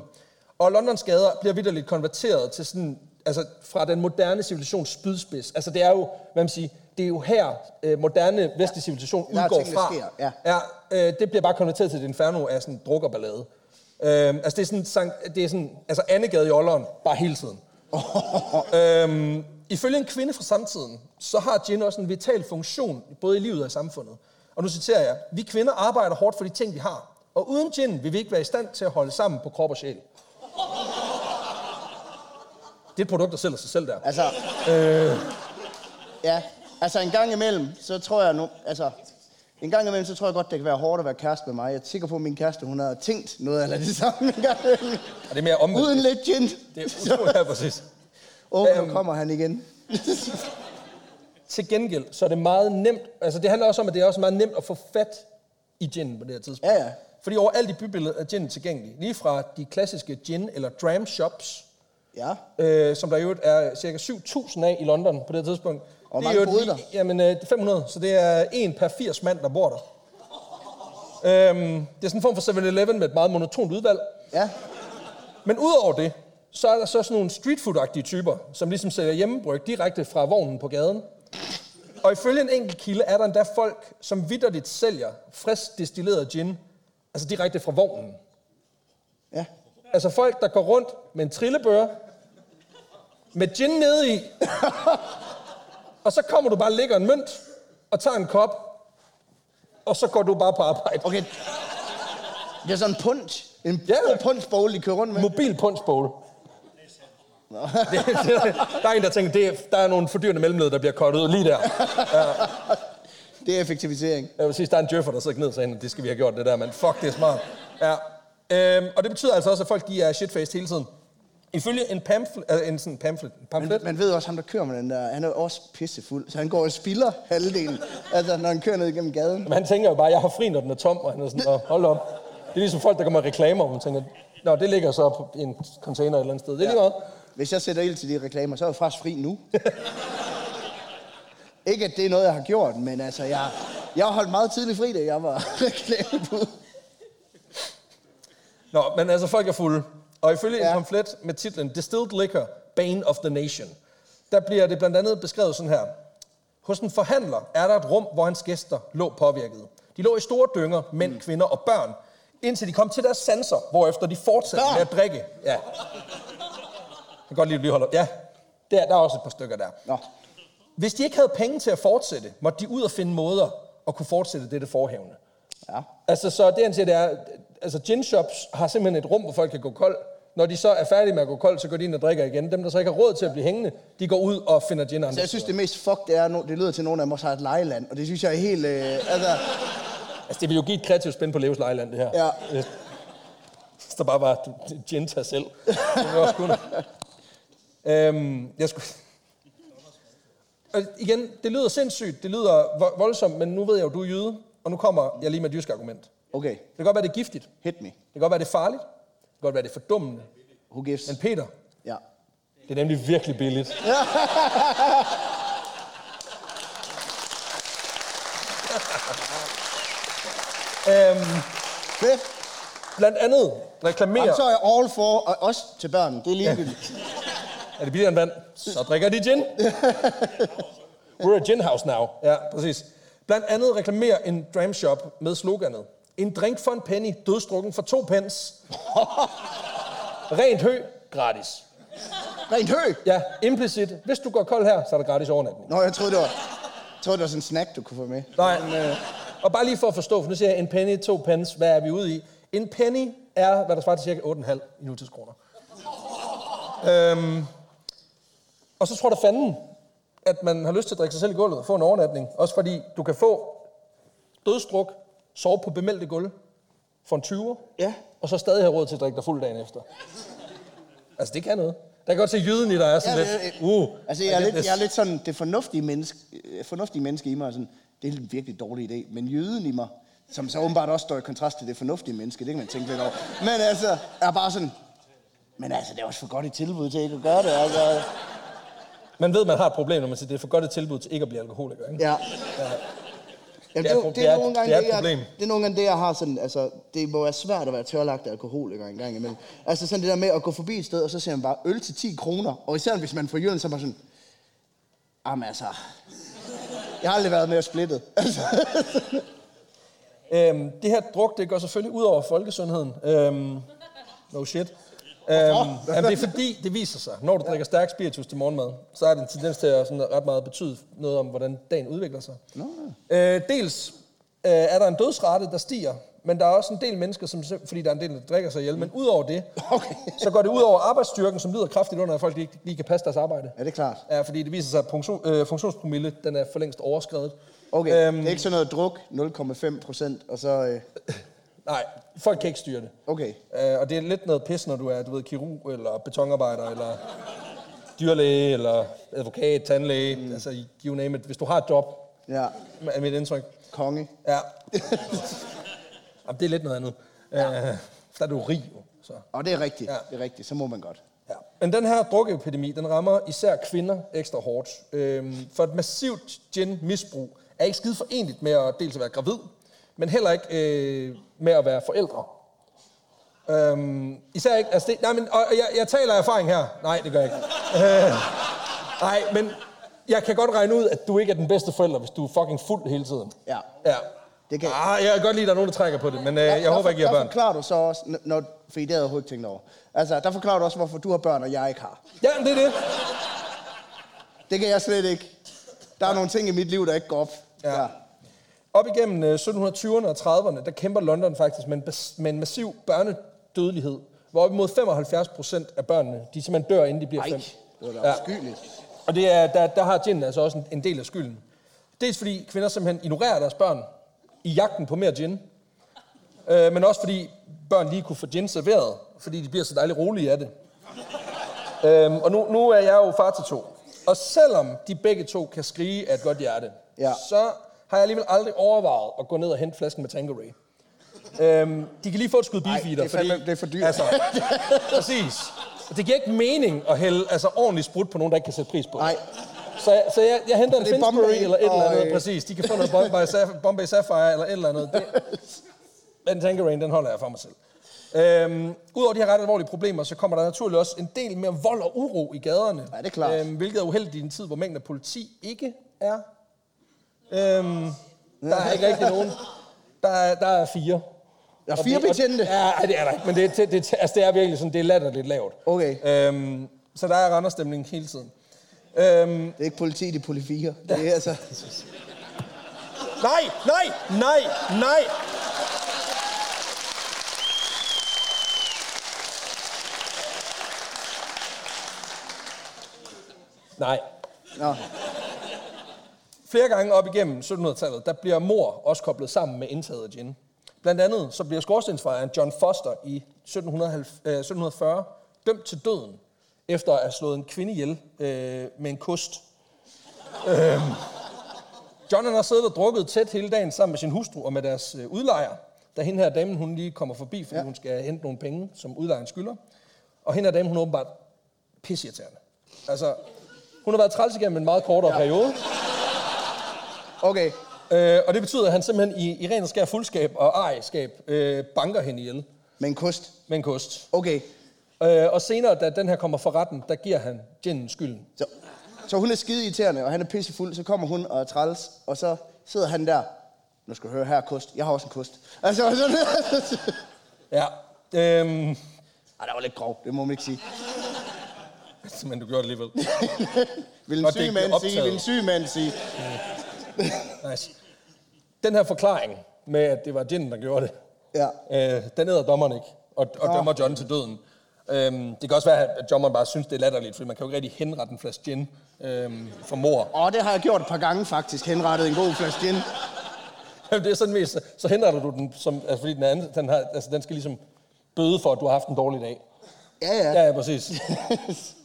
[SPEAKER 1] Og Londons gader bliver vidderligt konverteret til sådan, altså fra den moderne civilisations spydspids. Altså det er jo, hvad man siger, det er jo her øh, moderne vestlig civilisation
[SPEAKER 2] er
[SPEAKER 1] udgår fra.
[SPEAKER 2] sker, ja.
[SPEAKER 1] ja øh, det bliver bare konverteret til et inferno af sådan drukkerballade. Øh, altså det er sådan, det er sådan altså Annegade i Olderen, bare hele tiden. Øhm, ifølge en kvinde fra samtiden, så har gin også en vital funktion, både i livet og i samfundet. Og nu citerer jeg, vi kvinder arbejder hårdt for de ting, vi har. Og uden gin vil vi ikke være i stand til at holde sammen på krop og sjæl. Det er et produkt, der sælger sig selv der.
[SPEAKER 2] Altså, øh. ja, altså en gang imellem, så tror jeg nu, altså, en gang imellem, så tror jeg godt, det kan være hårdt at være kæreste med mig. Jeg er sikker på, at min kæreste, hun har tænkt noget eller det samme en gang imellem.
[SPEAKER 1] Og det er mere omvendt.
[SPEAKER 2] Uden lidt gin.
[SPEAKER 1] Det er utroligt, ja, præcis.
[SPEAKER 2] Åh, oh, nu
[SPEAKER 1] Øhm.
[SPEAKER 2] kommer han igen.
[SPEAKER 1] Til gengæld, så er det meget nemt, altså det handler også om, at det er også meget nemt at få fat i gin på det her tidspunkt.
[SPEAKER 2] Ja, ja.
[SPEAKER 1] Fordi overalt i bybilledet er gin tilgængelig. Lige fra de klassiske gin- eller dram shops,
[SPEAKER 2] Ja.
[SPEAKER 1] øh, som der i øvrigt er cirka 7.000 af i London på det her tidspunkt. Er
[SPEAKER 2] mange boede der?
[SPEAKER 1] Jamen, øh, 500, så det er en per 80 mand, der bor der. Øhm, det er sådan en form for 7-Eleven med et meget monotont udvalg.
[SPEAKER 2] Ja.
[SPEAKER 1] Men udover det, så er der så sådan nogle streetfood-agtige typer, som ligesom sælger hjemmebryg direkte fra vognen på gaden. Og ifølge en enkelt kilde er der endda folk, som vidderligt sælger frisk destilleret gin, altså direkte fra vognen.
[SPEAKER 2] Ja.
[SPEAKER 1] Altså folk, der går rundt med en trillebør, med gin nede i, og så kommer du bare lægger en mønt, og tager en kop, og så går du bare på arbejde.
[SPEAKER 2] Okay. Det er sådan en punch. En
[SPEAKER 1] Ja.
[SPEAKER 2] ja. punchbowl, de kører rundt med.
[SPEAKER 1] Mobil punchbowl. Der er en, der tænker, det er, der er nogle fordyrende mellemled, der bliver kottet ud lige der.
[SPEAKER 2] Det er effektivisering.
[SPEAKER 1] Jeg vil sige, der er en djøffer, der sidder ned og siger, det skal vi have gjort det der, men fuck, det er smart. Ja. Øhm, og det betyder altså også, at folk de er shitfaced hele tiden. Ifølge en pamphlet, øh, en sådan pamphlet, en pamphlet
[SPEAKER 2] Man ved også, ham der kører med den der, han er også pissefuld, så han går og spilder halvdelen, altså når han kører ned igennem gaden.
[SPEAKER 1] Men han tænker jo bare, jeg har fri, når den er tom, og han er sådan, "Nå, hold op. Det er ligesom folk, der kommer med reklamer, hvor man tænker, Nå, det ligger så på en container et eller andet sted. Det er lige meget.
[SPEAKER 2] Hvis jeg sætter ild til de reklamer, så er jeg faktisk fri nu. Ikke at det er noget, jeg har gjort, men altså, jeg, jeg har holdt meget tidligt fri, da jeg var reklamebud.
[SPEAKER 1] Nå, men altså, folk er fulde. Og ifølge ja. en pamflet med titlen Distilled Liquor, Bane of the Nation, der bliver det blandt andet beskrevet sådan her. Hos en forhandler er der et rum, hvor hans gæster lå påvirket. De lå i store dynger, mænd, kvinder og børn, indtil de kom til deres sanser, hvorefter de fortsatte med at drikke. Ja. Jeg kan godt lide, at vi holder. Ja, der, der er også et par stykker der.
[SPEAKER 2] Nå,
[SPEAKER 1] Hvis de ikke havde penge til at fortsætte, måtte de ud og finde måder at kunne fortsætte dette forhævne.
[SPEAKER 2] ja.
[SPEAKER 1] Altså, så det han siger, det er, altså gin shops har simpelthen et rum, hvor folk kan gå kold. Når de så er færdige med at gå kold, så går de ind og drikker igen. Dem, der så ikke har råd til at blive hængende, de går ud og finder gin andre
[SPEAKER 2] Så jeg synes, det mest fuck, det er, no- det lyder til, at nogen af dem også har et lejeland, og det synes jeg er helt, øh, altså,
[SPEAKER 1] Altså, det vil jo give et kreativt spænd på Leos Lejland, det her.
[SPEAKER 2] Ja.
[SPEAKER 1] Hvis der bare var gin til selv. Det ville også kunne. øhm, jeg skulle... Og igen, det lyder sindssygt, det lyder vo- voldsomt, men nu ved jeg jo, du er jyde, og nu kommer jeg lige med et jysk argument.
[SPEAKER 2] Okay,
[SPEAKER 1] Det kan godt være, det er giftigt.
[SPEAKER 2] hit me.
[SPEAKER 1] Det kan godt være, det er farligt. Det kan godt være, det er fordummende.
[SPEAKER 2] Who gives?
[SPEAKER 1] Men Peter,
[SPEAKER 2] Ja.
[SPEAKER 1] det er nemlig virkelig billigt. øhm,
[SPEAKER 2] Fedt.
[SPEAKER 1] blandt andet reklamerer...
[SPEAKER 2] Jamen, så er jeg all for, og også til børn. Det er ligegyldigt.
[SPEAKER 1] Er det billigere end vand? Så drikker de gin. We're a gin house now. Ja, præcis. Blandt andet reklamerer en dram shop med sloganet. En drink for en penny, dødstrukken for to pence. Rent hø, gratis.
[SPEAKER 2] Rent hø.
[SPEAKER 1] Ja, implicit. Hvis du går kold her, så er der gratis overnatning.
[SPEAKER 2] Nå, jeg troede, det var, jeg troede, det var sådan en snack, du kunne få med.
[SPEAKER 1] Nej. Og bare lige for at forstå, for nu siger jeg en penny, to pence, hvad er vi ude i? En penny er, hvad der svarer til cirka 8,5 i nutidskroner. Øhm, og så tror der fanden, at man har lyst til at drikke sig selv i gulvet og få en overnatning. Også fordi du kan få dødstruk, sove på bemeldte gulv for en 20'er,
[SPEAKER 2] Ja.
[SPEAKER 1] og så stadig have råd til at drikke dig fuld dagen efter. Altså, det kan noget. Der kan godt se jyden i dig er sådan
[SPEAKER 2] Ja,
[SPEAKER 1] lidt, uh.
[SPEAKER 2] Altså, jeg er, lidt, jeg er lidt sådan, det fornuftige menneske, øh, fornuftige menneske i mig, er sådan, det er en virkelig dårlig idé, men jøden i mig, som så åbenbart også står i kontrast til det fornuftige menneske, det kan man tænke lidt over. Men altså, er bare sådan, men altså, det er også for godt et tilbud til ikke at gøre det, altså.
[SPEAKER 1] Man ved, man har et problem, når man siger, det er for godt et tilbud til ikke at blive alkoholiker. Ikke?
[SPEAKER 2] Ja. Ja,
[SPEAKER 1] Det er det er
[SPEAKER 2] nogle gange
[SPEAKER 1] det er
[SPEAKER 2] jeg-. Det er nogle gange det, jeg har sådan, altså, det må være svært at være tørlagt alkoholiker en gang imellem. Altså sådan det der med at gå forbi et sted, og så ser man bare øl til 10 kroner, og især hvis man får jylden, så er man sådan, jamen altså, jeg har aldrig været mere splittet. Altså,
[SPEAKER 1] Øhm, det her druk, det går selvfølgelig ud over folkesundheden. Øhm, no shit. Øhm, jamen, det er fordi, det viser sig, når du drikker stærk spiritus til morgenmad, så er det en tendens til at sådan ret meget betyde noget om, hvordan dagen udvikler sig.
[SPEAKER 2] Nå.
[SPEAKER 1] Øh, dels øh, er der en dødsrate, der stiger, men der er også en del mennesker, som, fordi der er en del, der drikker sig ihjel, men udover det,
[SPEAKER 2] Okay.
[SPEAKER 1] så går det ud over arbejdsstyrken, som lider kraftigt under, at folk ikke lige kan passe deres arbejde.
[SPEAKER 2] er det klart?
[SPEAKER 1] Ja, fordi det viser sig, at funktion, øh, funktionspromille, den er for længst overskrevet.
[SPEAKER 2] Okay,
[SPEAKER 1] Øhm,
[SPEAKER 2] det er ikke sådan noget druk, 0,5 procent, og så, øh,
[SPEAKER 1] Nej, folk kan ikke styre det.
[SPEAKER 2] okay.
[SPEAKER 1] Øh, og det er lidt noget pis, når du er, du ved, kirurg, eller betonarbejder, eller dyrlæge, eller advokat, tandlæge, mm. altså you name it. Hvis du har et job,
[SPEAKER 2] Ja,
[SPEAKER 1] er mit indtryk.
[SPEAKER 2] konge.
[SPEAKER 1] Ja. Jamen, det er lidt noget andet. Ja. Øh, der er du rig. Så.
[SPEAKER 2] Og det er rigtigt,
[SPEAKER 1] ja.
[SPEAKER 2] det er rigtigt, så må man godt.
[SPEAKER 1] Ja. Men den her drukepidemi, den rammer især kvinder ekstra hårdt. Øhm, for et massivt gin-misbrug er ikke skide forenligt med at dels at være gravid, men heller ikke øh, med at være forældre. Øhm, især ikke, altså det, nej, men, og jeg, jeg taler af erfaring her. Nej, det gør jeg ikke. Øh, nej, men jeg kan godt regne ud, at du ikke er den bedste forælder, hvis du er fucking fuld hele tiden.
[SPEAKER 2] Ja.
[SPEAKER 1] Ja.
[SPEAKER 2] Det kan-
[SPEAKER 1] ah, jeg kan godt lide, at der er nogen, der trækker på det, men øh, jeg håber ikke, I har
[SPEAKER 2] der
[SPEAKER 1] børn.
[SPEAKER 2] forklarer du så også, når, for det havde jeg tænkt over. Altså, der forklarer du også, hvorfor du har børn, og jeg ikke har.
[SPEAKER 1] Ja, det er det.
[SPEAKER 2] Det kan jeg slet ikke. Der er nogle ting i mit liv, der ikke går op.
[SPEAKER 1] Ja. Op igennem øh, 1720'erne og 30'erne, der kæmper London faktisk med en, bas- med en massiv børnedødelighed, hvor op imod 75 procent af børnene, de simpelthen dør, inden de bliver
[SPEAKER 2] Ej,
[SPEAKER 1] fem.
[SPEAKER 2] det var da afskyeligt.
[SPEAKER 1] Og det er, der, der har gin altså også en, en del af skylden. Dels fordi kvinder simpelthen ignorerer deres børn i jagten på mere gin, øh, men også fordi børn lige kunne få gin serveret, fordi de bliver så dejligt rolige af det. Øhm, og nu, nu er jeg jo far til to. Og selvom de begge to kan skrige af et godt hjerte,
[SPEAKER 2] Ja.
[SPEAKER 1] så har jeg alligevel aldrig overvejet at gå ned og hente flasken med Tanqueray. Øhm, de kan lige få et skud beefeater,
[SPEAKER 2] det er fandme- det er for dyrt.
[SPEAKER 1] Altså, præcis. Det giver ikke mening at hælde altså, ordentligt sprut på nogen, der ikke kan sætte pris på.
[SPEAKER 2] Nej.
[SPEAKER 1] Så, jeg, så jeg, jeg henter en
[SPEAKER 2] Det
[SPEAKER 1] Finsbury
[SPEAKER 2] Bombay
[SPEAKER 1] eller et eller andet,
[SPEAKER 2] øh,
[SPEAKER 1] præcis. De kan få noget Bombay, Bombay Sapphire eller et eller andet. Det, den Tangerine, den holder jeg for mig selv. Øhm, Udover de her ret alvorlige problemer, så kommer der naturligvis også en del mere vold og uro i gaderne.
[SPEAKER 2] Ja, det er klart.
[SPEAKER 1] Øhm, hvilket er uheldigt i en tid, hvor mængden af politi ikke er. Øhm, der er ikke rigtig nogen. Der er, der er fire.
[SPEAKER 2] Der er
[SPEAKER 1] Og
[SPEAKER 2] fire
[SPEAKER 1] det- og-
[SPEAKER 2] betjente.
[SPEAKER 1] Ja, ej, det er der ikke, men det, det, det, altså, det er virkelig sådan, det er latterligt lavt.
[SPEAKER 2] Okay.
[SPEAKER 1] Øhm, så der er randerstemning hele tiden. Øhm,
[SPEAKER 2] Det er ikke politi, det er politifier. Det er altså...
[SPEAKER 1] nej, nej, nej, nej. Nej.
[SPEAKER 2] Nå,
[SPEAKER 1] Flere gange op igennem 1700-tallet, der bliver mor også koblet sammen med indtaget af gin. Blandt andet så bliver skorstensfejeren John Foster i 1790, øh, 1740 dømt til døden, efter at have slået en kvinde ihjel øh, med en kost. Øhm, John han har siddet og drukket tæt hele dagen sammen med sin hustru og med deres øh, udlejer, da hende her damen, hun lige kommer forbi, fordi ja. Hun skal hente nogle penge, som udlejeren skylder. Og hende her damen, hun er åbenbart pisseirriterende. Altså, hun har været træls igennem en meget kortere ja. periode.
[SPEAKER 2] Okay.
[SPEAKER 1] Øh, og det betyder, at han simpelthen i, i ren og skær fuldskab og ejerskab øh, banker hende ihjel
[SPEAKER 2] Med en kost.
[SPEAKER 1] med en kost.
[SPEAKER 2] Okay.
[SPEAKER 1] Øh, og senere, da den her kommer for retten, der giver han ginen skylden.
[SPEAKER 2] Så, så hun er skide irriterende, og han er pissefuld. Så kommer hun og er træls, og så sidder han der. Nu skal du høre, her er kost. Jeg har også en kost. Altså, sådan
[SPEAKER 1] Ja. Øhm,
[SPEAKER 2] Ej, der var lidt grov, det må man ikke sige.
[SPEAKER 1] men du gjorde det alligevel.
[SPEAKER 2] Vil en
[SPEAKER 1] det
[SPEAKER 2] syg mand sige, vil en syg mand sige.
[SPEAKER 1] Nice. Den her forklaring med, at det var ginen, der gjorde det,
[SPEAKER 2] Ja.
[SPEAKER 1] øh, den æder dommeren ikke, og, og
[SPEAKER 2] Nå.
[SPEAKER 1] dømmer John til døden. Øhm, det kan også være, at John bare synes, det er latterligt, fordi man kan jo ikke rigtig henrette en flaske gin øhm, for mor.
[SPEAKER 2] Og det har jeg gjort et par gange faktisk, henrettet en god flaske gin.
[SPEAKER 1] det er sådan mest, så henretter du den, som, altså fordi den, anden, den, har, altså, den skal ligesom bøde for, at du har haft en dårlig dag.
[SPEAKER 2] Ja, ja.
[SPEAKER 1] Ja, ja, præcis.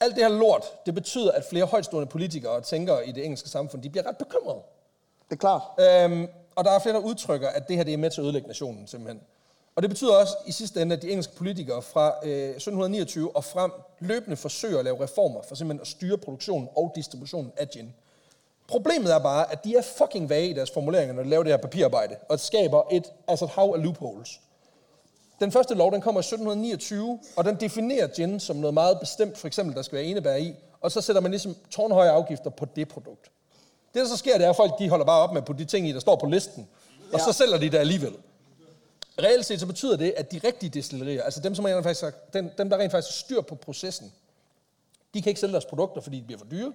[SPEAKER 1] Alt det her lort, det betyder, at flere højtstående politikere og tænkere i det engelske samfund, de bliver ret bekymrede.
[SPEAKER 2] Det er klart.
[SPEAKER 1] Øhm, og der er flere, der udtrykker, at det her det er med til at ødelægge nationen, simpelthen. Og det betyder også i sidste ende, at de engelske politikere fra øh, 1729 og frem løbende forsøger at lave reformer for simpelthen at styre produktionen og distributionen af gin. Problemet er bare, at de er fucking vage i deres formuleringer, når de laver det her papirarbejde, og det skaber et, altså et hav af loopholes. Den første lov, den kommer i 1729, og den definerer gin som noget meget bestemt, for eksempel, der skal være enebær i, og så sætter man ligesom tårnhøje afgifter på det produkt. Det, der så sker, det er, at folk de holder bare op med på de ting i, der står på listen, og ja. så sælger de det alligevel. Reelt set så betyder det, at de rigtige destillerier, altså dem, som rent faktisk, har- dem, dem der rent faktisk har styr på processen, de kan ikke sælge deres produkter, fordi de bliver for dyre,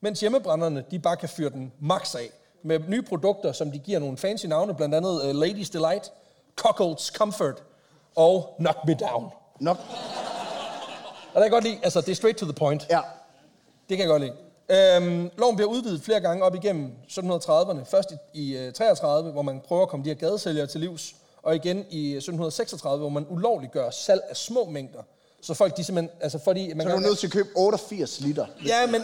[SPEAKER 1] mens hjemmebrænderne, de bare kan fyre den max af med nye produkter, som de giver nogle fancy navne, blandt andet uh, Ladies Delight, Cockles Comfort og Knock Me Down.
[SPEAKER 2] Nok.
[SPEAKER 1] Og det kan jeg godt lide, altså det er straight to the point.
[SPEAKER 2] Ja.
[SPEAKER 1] Det kan jeg godt lide. Øhm, loven bliver udvidet flere gange op igennem 1730'erne. Først i, i øh, 33, hvor man prøver at komme de her gadesælgere til livs. Og igen i 1736, hvor man ulovliggør salg af små mængder. Så folk de simpelthen... Altså fordi man
[SPEAKER 2] Så er du nødt til at købe 88 liter.
[SPEAKER 1] Ja, men,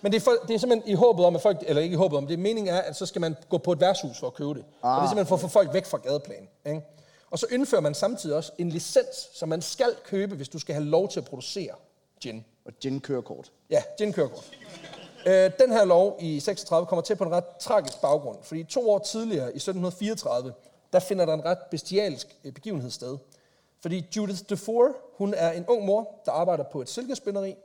[SPEAKER 1] men det, er for, det er simpelthen i håbet om, at folk... Eller ikke i håbet om, det er meningen er, at så skal man gå på et værtshus for at købe det. Ah. Og det er simpelthen for at få folk væk fra gadeplan. Ikke? Og så indfører man samtidig også en licens, som man skal købe, hvis du skal have lov til at producere gin.
[SPEAKER 2] Og gin kørekort.
[SPEAKER 1] Ja, gin-kørekort. Øh, den her lov i 36 kommer til på en ret tragisk baggrund, fordi to år tidligere, i 1734, der finder der en ret bestialsk øh, begivenhed sted. Fordi Judith Dufour, hun er en ung mor, der arbejder på et silkespinderi.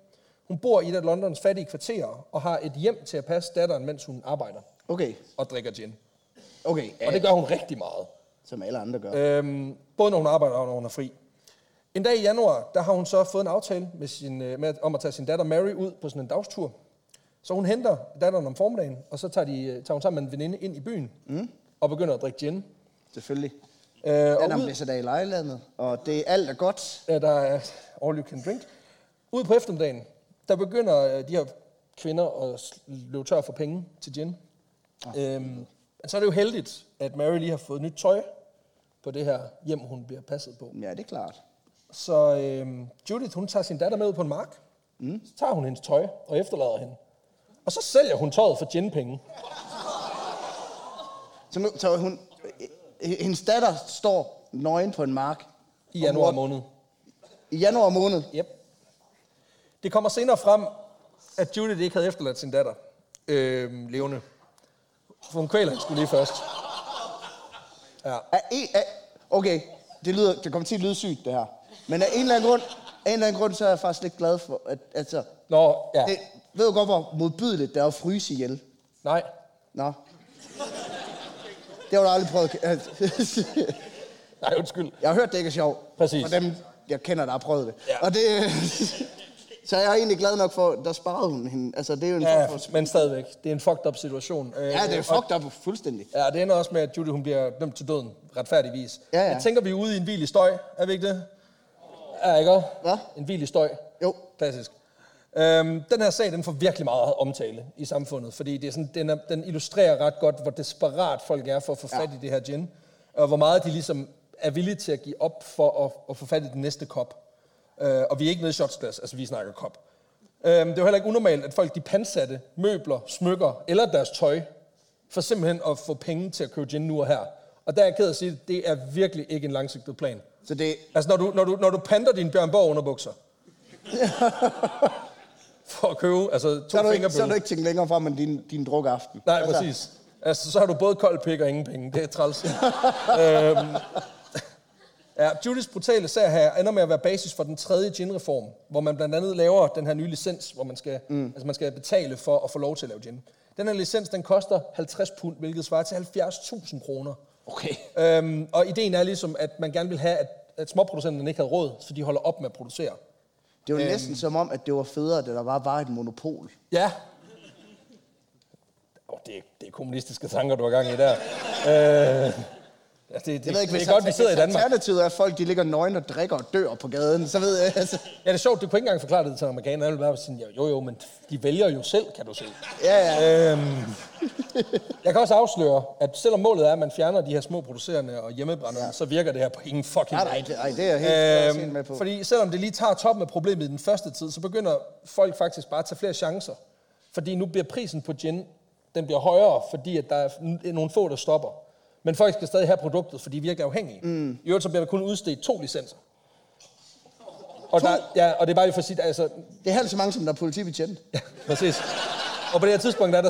[SPEAKER 1] Hun bor i et af Londons fattige kvarterer og har et hjem til at passe datteren, mens hun arbejder
[SPEAKER 2] Okay.
[SPEAKER 1] og drikker gin.
[SPEAKER 2] Okay.
[SPEAKER 1] Og det gør hun rigtig meget.
[SPEAKER 2] Som alle andre gør.
[SPEAKER 1] Øhm, både når hun arbejder og når hun er fri. En dag i januar, der har hun så fået en aftale med sin, øh, med, om at tage sin datter Mary ud på sådan en dagstur. Så hun henter datteren om formiddagen, og så tager, de, øh, tager hun sammen med en veninde ind i byen mm. og begynder at drikke gin.
[SPEAKER 2] Selvfølgelig.
[SPEAKER 1] Øh,
[SPEAKER 2] Den
[SPEAKER 1] og ud,
[SPEAKER 2] i lejlandet, og det alt er godt.
[SPEAKER 1] ja, der er all you can drink. Ude på eftermiddagen, der begynder øh, de her kvinder at løbe tør for penge til gin. Øhm, men så er det jo heldigt, at Mary lige har fået nyt tøj på det her hjem, hun bliver passet på.
[SPEAKER 2] Ja, det er klart.
[SPEAKER 1] Så øhm, Judith, hun tager sin datter med ud på en mark. Mm. Så tager hun hendes tøj og efterlader hende. Og så sælger hun tøjet for ginpenge.
[SPEAKER 2] Så, nu, så hun, øh, hendes datter står nøgen på en mark.
[SPEAKER 1] I januar måned.
[SPEAKER 2] I januar måned.
[SPEAKER 1] Yep. Det kommer senere frem, at Judith ikke havde efterladt sin datter øhm, levende. For hun kvæler hende skulle lige først. Ja.
[SPEAKER 2] Er en, er, okay, det, lyder, det kommer til at lyde sygt, det her. Men af en eller anden grund, af en eller anden grund så er jeg faktisk lidt glad for, at altså,
[SPEAKER 1] Nå, ja.
[SPEAKER 2] det, ved du godt, hvor modbydeligt det er at fryse ihjel?
[SPEAKER 1] Nej.
[SPEAKER 2] Nå. Det har du aldrig prøvet.
[SPEAKER 1] Nej, undskyld.
[SPEAKER 2] Jeg har hørt, det ikke er sjovt.
[SPEAKER 1] Præcis.
[SPEAKER 2] For dem, jeg kender, der har prøvet det.
[SPEAKER 1] Ja.
[SPEAKER 2] Og det... så jeg er egentlig glad nok for, der sparede hun hende. Altså, det er jo en
[SPEAKER 1] Ja,
[SPEAKER 2] for...
[SPEAKER 1] men stadigvæk. Det er en fucked up situation. Øh,
[SPEAKER 2] Ja, det er
[SPEAKER 1] og-
[SPEAKER 2] fucked up fuldstændig.
[SPEAKER 1] Ja, det ender også med, at Judy hun bliver dømt til døden, retfærdigvis.
[SPEAKER 2] Ja, ja.
[SPEAKER 1] Jeg tænker, vi er ude i en hvil i støj, er vi ikke det? Ja, ikke?
[SPEAKER 2] Hvad?
[SPEAKER 1] En hvil i støj.
[SPEAKER 2] Jo.
[SPEAKER 1] Klassisk. Øhm, den her sag, den får virkelig meget omtale i samfundet, fordi det er sådan, den, er, den illustrerer ret godt, hvor desperat folk er for at få fat
[SPEAKER 2] Ja.
[SPEAKER 1] i det her gin, og hvor meget de ligesom er villige til at give op for at, at få fat i den næste kop. Øh, og vi er ikke nede i shotsglas, altså vi snakker kop. Øhm, det er heller ikke unormalt, at folk de pansatte møbler, smykker eller deres tøj, for simpelthen at få penge til at købe gin nu og her. Og der er jeg ked at sige, at det er virkelig ikke en langsigtet plan.
[SPEAKER 2] Så det...
[SPEAKER 1] Altså, når du, når du, når du panter dine Bjørn Borg underbukser, for at købe, altså to
[SPEAKER 2] Så er, du ikke, så er du ikke tænkt længere frem end din, din drukaften.
[SPEAKER 1] Nej,
[SPEAKER 2] Altså,
[SPEAKER 1] præcis. Altså, så har du både kold pik og ingen penge. Det er træls. øhm, ja, Judiths brutale sag her ender med at være basis for den tredje gin-reform, hvor man blandt andet laver den her nye licens, hvor man skal, mm. altså man skal betale for at få lov til at lave gin. Den her licens, den koster 50 pund, hvilket svarer til 70.000 kroner.
[SPEAKER 2] Okay.
[SPEAKER 1] Øhm, og ideen er ligesom, at man gerne vil have, at, at småproducenterne ikke havde råd, så de holder op med at producere.
[SPEAKER 2] Det var
[SPEAKER 1] Øhm.
[SPEAKER 2] næsten som om, at det var federe, da der bare var et monopol.
[SPEAKER 1] Ja. Oh, det, det er kommunistiske tanker, du har gang i der. øh, Ja, det, det,
[SPEAKER 2] Jeg ved ikke,
[SPEAKER 1] det er godt, vi sidder i Danmark.
[SPEAKER 2] Alternativet er, at folk de ligger nøgne og drikker og dør på gaden, så ved jeg, altså...
[SPEAKER 1] Ja, det er sjovt, du kunne ikke engang forklare det til amerikanerne. Jeg ville bare sådan, jo jo, men de vælger jo selv, kan du se.
[SPEAKER 2] Ja, ja.
[SPEAKER 1] Øhm, jeg kan også afsløre, at selvom målet er, at man fjerner de her små producerende og hjemmebrænderne, ja. så virker det her på ingen fucking
[SPEAKER 2] Nej, nej, det, ej, det er jeg helt, øhm, helt med på.
[SPEAKER 1] Fordi selvom det lige tager toppen af problemet i den første tid, så begynder folk faktisk bare at tage flere chancer. Fordi nu bliver prisen på gin, den bliver højere, fordi at der er nogle få, der stopper. Men folk skal stadig have produktet, fordi de er virkelig afhængige. Mm. I øvrigt så bliver der kun udstedt to licenser. Og, der, ja, og det er bare lige for at sige, altså,
[SPEAKER 2] Det er halvt så mange, som der er politibetjent.
[SPEAKER 1] Ja, præcis. Og på det her tidspunkt der er der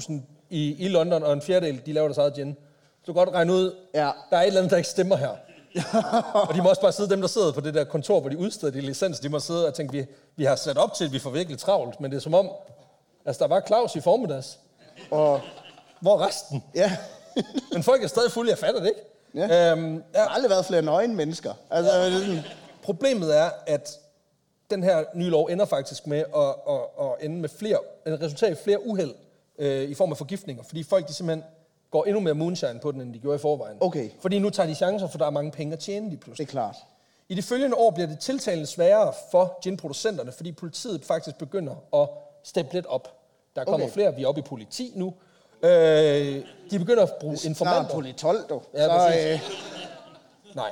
[SPEAKER 1] 600.000 i, i London, og en fjerdedel, de laver deres eget gin. Så du kan godt regne ud,
[SPEAKER 2] Ja.
[SPEAKER 1] der er et eller andet, der ikke stemmer her. og de må også bare sidde, dem der sidder på det der kontor, hvor de udsteder de licens, de må sidde og tænke, vi, vi har sat op til, at vi får virkelig travlt, men det er som om, altså der var Claus i formiddags.
[SPEAKER 2] Og
[SPEAKER 1] Hvor er resten?
[SPEAKER 2] ja,
[SPEAKER 1] Men folk er stadig fulde, jeg fatter det ikke.
[SPEAKER 2] Ja.
[SPEAKER 1] Øhm,
[SPEAKER 2] der har aldrig været flere nøgne mennesker. Altså, det er sådan,
[SPEAKER 1] Problemet er, at den her nye lov ender faktisk med at, at, at ende med flere, en resultat i flere uheld øh, i form af forgiftninger, fordi folk de simpelthen går endnu mere moonshine på den, end de gjorde i forvejen.
[SPEAKER 2] Okay.
[SPEAKER 1] Fordi nu tager de chancer, for der er mange penge at tjene lige
[SPEAKER 2] det
[SPEAKER 1] pludselig.
[SPEAKER 2] er klart.
[SPEAKER 1] I de følgende år bliver det tiltalende sværere for ginproducenterne, fordi politiet faktisk begynder at steppe lidt op. Der kommer
[SPEAKER 2] Okay.
[SPEAKER 1] flere, vi er oppe i politi nu. Øh, de begynder at bruge
[SPEAKER 2] Snart
[SPEAKER 1] informanter.
[SPEAKER 2] poli 12, du.
[SPEAKER 1] Ja,
[SPEAKER 2] så,
[SPEAKER 1] præcis.
[SPEAKER 2] øh,
[SPEAKER 1] Nej.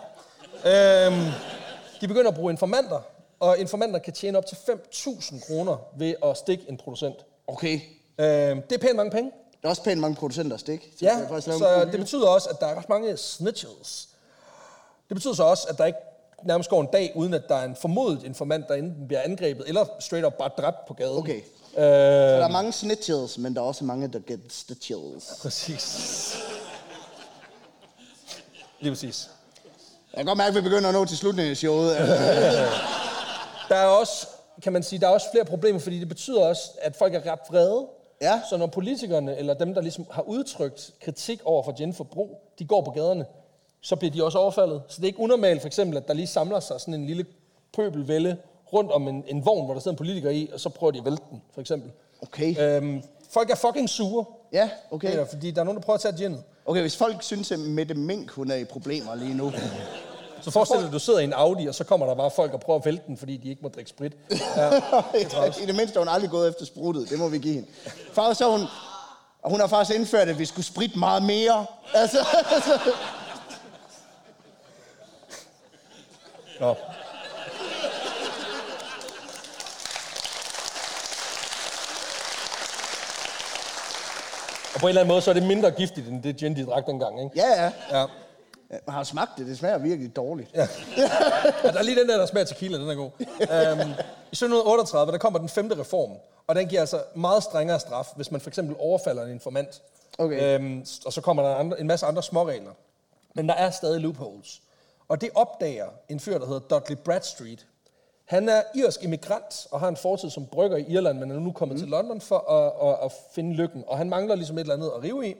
[SPEAKER 1] Øhm, de begynder at bruge informanter, og informanter kan tjene op til 5.000 kroner ved at stikke en producent.
[SPEAKER 2] okay.
[SPEAKER 1] Øhm, det er pænt mange penge.
[SPEAKER 2] Der er også pænt mange producenter at stikke. Så
[SPEAKER 1] Ja, så det betyder også, at der er ret mange snitches. Det betyder så også, at der ikke nærmest går en dag, uden at der er en formodet informant, der enten bliver angrebet, eller straight up bare dræbt på gaden.
[SPEAKER 2] Okay.
[SPEAKER 1] Øh,
[SPEAKER 2] Der er mange snitches, men der er også mange, der gets chills.
[SPEAKER 1] præcis. Lige præcis.
[SPEAKER 2] Jeg kan godt mærke, at vi begynder at nå til slutningen af showet.
[SPEAKER 1] Der er også, kan man sige, der er også flere problemer, fordi det betyder også, at folk er ret vrede.
[SPEAKER 2] Ja.
[SPEAKER 1] Så når politikerne, eller dem, der ligesom har udtrykt kritik over for ginforbrug, de går på gaderne, så bliver de også overfaldet. Så det er ikke unormalt for eksempel, at der lige samler sig sådan en lille pøbelvælde rundt om en, en vogn, hvor der sidder en politiker i, og så prøver de at vælte den, for eksempel.
[SPEAKER 2] Okay.
[SPEAKER 1] Øhm, folk er fucking sure,
[SPEAKER 2] Ja, okay.
[SPEAKER 1] Peter, fordi der er nogen, der prøver at tage ginnet.
[SPEAKER 2] Okay, hvis folk synes, at Mette Mink, hun er i problemer lige nu.
[SPEAKER 1] Så forestil dig, at du sidder i en Audi, og så kommer der bare folk og prøver at vælte den, fordi de ikke må drikke sprit. Ja.
[SPEAKER 2] I det mindste er hun aldrig gået efter spruttet. Det må vi give hende. Faktisk så hun... Og hun har faktisk indført, at vi skulle spritte meget mere. Altså, altså.
[SPEAKER 1] Nå. Og på en eller anden måde, så er det mindre giftigt, end det gin, de drak dengang, ikke?
[SPEAKER 2] Ja, ja.
[SPEAKER 1] Ja.
[SPEAKER 2] Jeg har smagt det. Det smager virkelig dårligt.
[SPEAKER 1] ja. ja der er lige den der, der smager tequila, den er god. Um, I 1738, der kommer den femte reform, og den giver altså meget strengere straf, hvis man for eksempel overfalder en informant.
[SPEAKER 2] Okay.
[SPEAKER 1] Øhm, og så kommer der andre, en masse andre småregler. Men der er stadig loopholes. Og det opdager en fyr, der hedder Dudley Bradstreet. Han er irsk immigrant og har en fortid som brygger i Irland, men er nu kommet mm. til London for at, at, at finde lykken. Og han mangler ligesom et eller andet at rive i.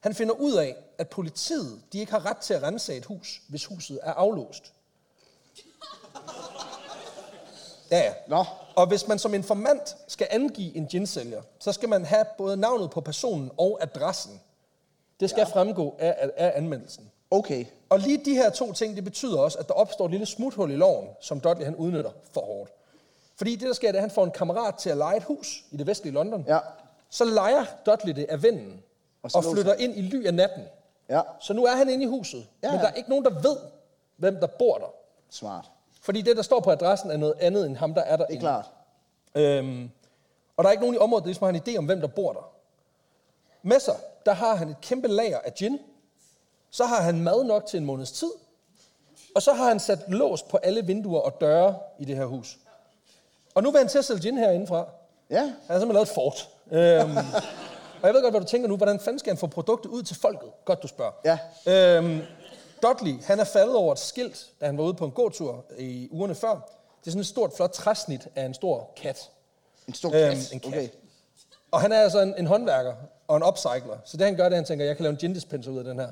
[SPEAKER 1] Han finder ud af, at politiet de ikke har ret til at rense et hus, hvis huset er aflåst. Ja, ja.
[SPEAKER 2] Nå.
[SPEAKER 1] Og hvis man som informant skal angive en ginsælger, så skal man have både navnet på personen og adressen. Det skal ja. fremgå af, af, af anmeldelsen.
[SPEAKER 2] Okay.
[SPEAKER 1] Og lige de her to ting, det betyder også, at der opstår et lille smuthul i loven, som Dudley han udnytter for hårdt. Fordi det, der sker, det er, at han får en kammerat til at lege et hus i det vestlige London.
[SPEAKER 2] Ja.
[SPEAKER 1] Så leger Dudley det af vennen,
[SPEAKER 2] Og
[SPEAKER 1] og, flytter ind i ly af natten.
[SPEAKER 2] Ja.
[SPEAKER 1] Så nu er han inde i huset,
[SPEAKER 2] Ja,
[SPEAKER 1] ja, men der er ikke nogen, der ved, hvem der bor der.
[SPEAKER 2] Smart.
[SPEAKER 1] Fordi det, der står på adressen, er noget andet end ham, der er der
[SPEAKER 2] Det er klart.
[SPEAKER 1] Øhm, og der er ikke nogen i området, der ligesom har en idé om, hvem der bor der. Med sig, der har han et kæmpe lager af gin. Så har han mad nok til en måneds tid. Og så har han sat lås på alle vinduer og døre i det her hus. Og nu vil han til at sælge gin herindefra.
[SPEAKER 2] Ja.
[SPEAKER 1] Han har simpelthen lavet et fort. Øhm, og jeg ved godt, hvad du tænker nu. Hvordan fanden skal han få produktet ud til folket? Godt, du spørger.
[SPEAKER 2] Ja.
[SPEAKER 1] Øhm, Dudley, han er faldet over et skilt, da han var ude på en gåtur i ugerne før. Det er sådan et stort, flot træsnit af en stor kat.
[SPEAKER 2] En stor
[SPEAKER 1] Øhm,
[SPEAKER 2] kat.
[SPEAKER 1] en kat.
[SPEAKER 2] Okay.
[SPEAKER 1] Og han er altså en, en håndværker og en upcycler. Så det han gør, det er, at han tænker, jeg kan lave en gin dispenser ud af den her.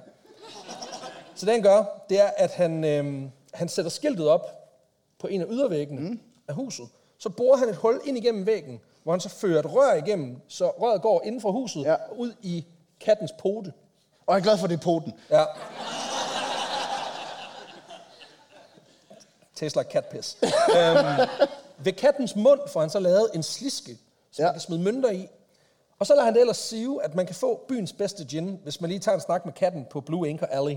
[SPEAKER 1] Så det han gør, det er, at han, øh, han sætter skiltet op på en af ydervæggene mm. af huset. Så borer han et hul ind igennem væggen, hvor han så fører et rør igennem, så røret går inden for huset
[SPEAKER 2] ja.
[SPEAKER 1] ud i kattens pote.
[SPEAKER 2] Og jeg er glad for, det poten.
[SPEAKER 1] Ja. Tesla like cat piss. øhm, ved kattens mund får han så lavet en sliske, som
[SPEAKER 2] ja.
[SPEAKER 1] man kan smide mønter i, og så lader han det ellers sive, at man kan få byens bedste gin, hvis man lige tager en snak med katten på Blue Anchor Alley.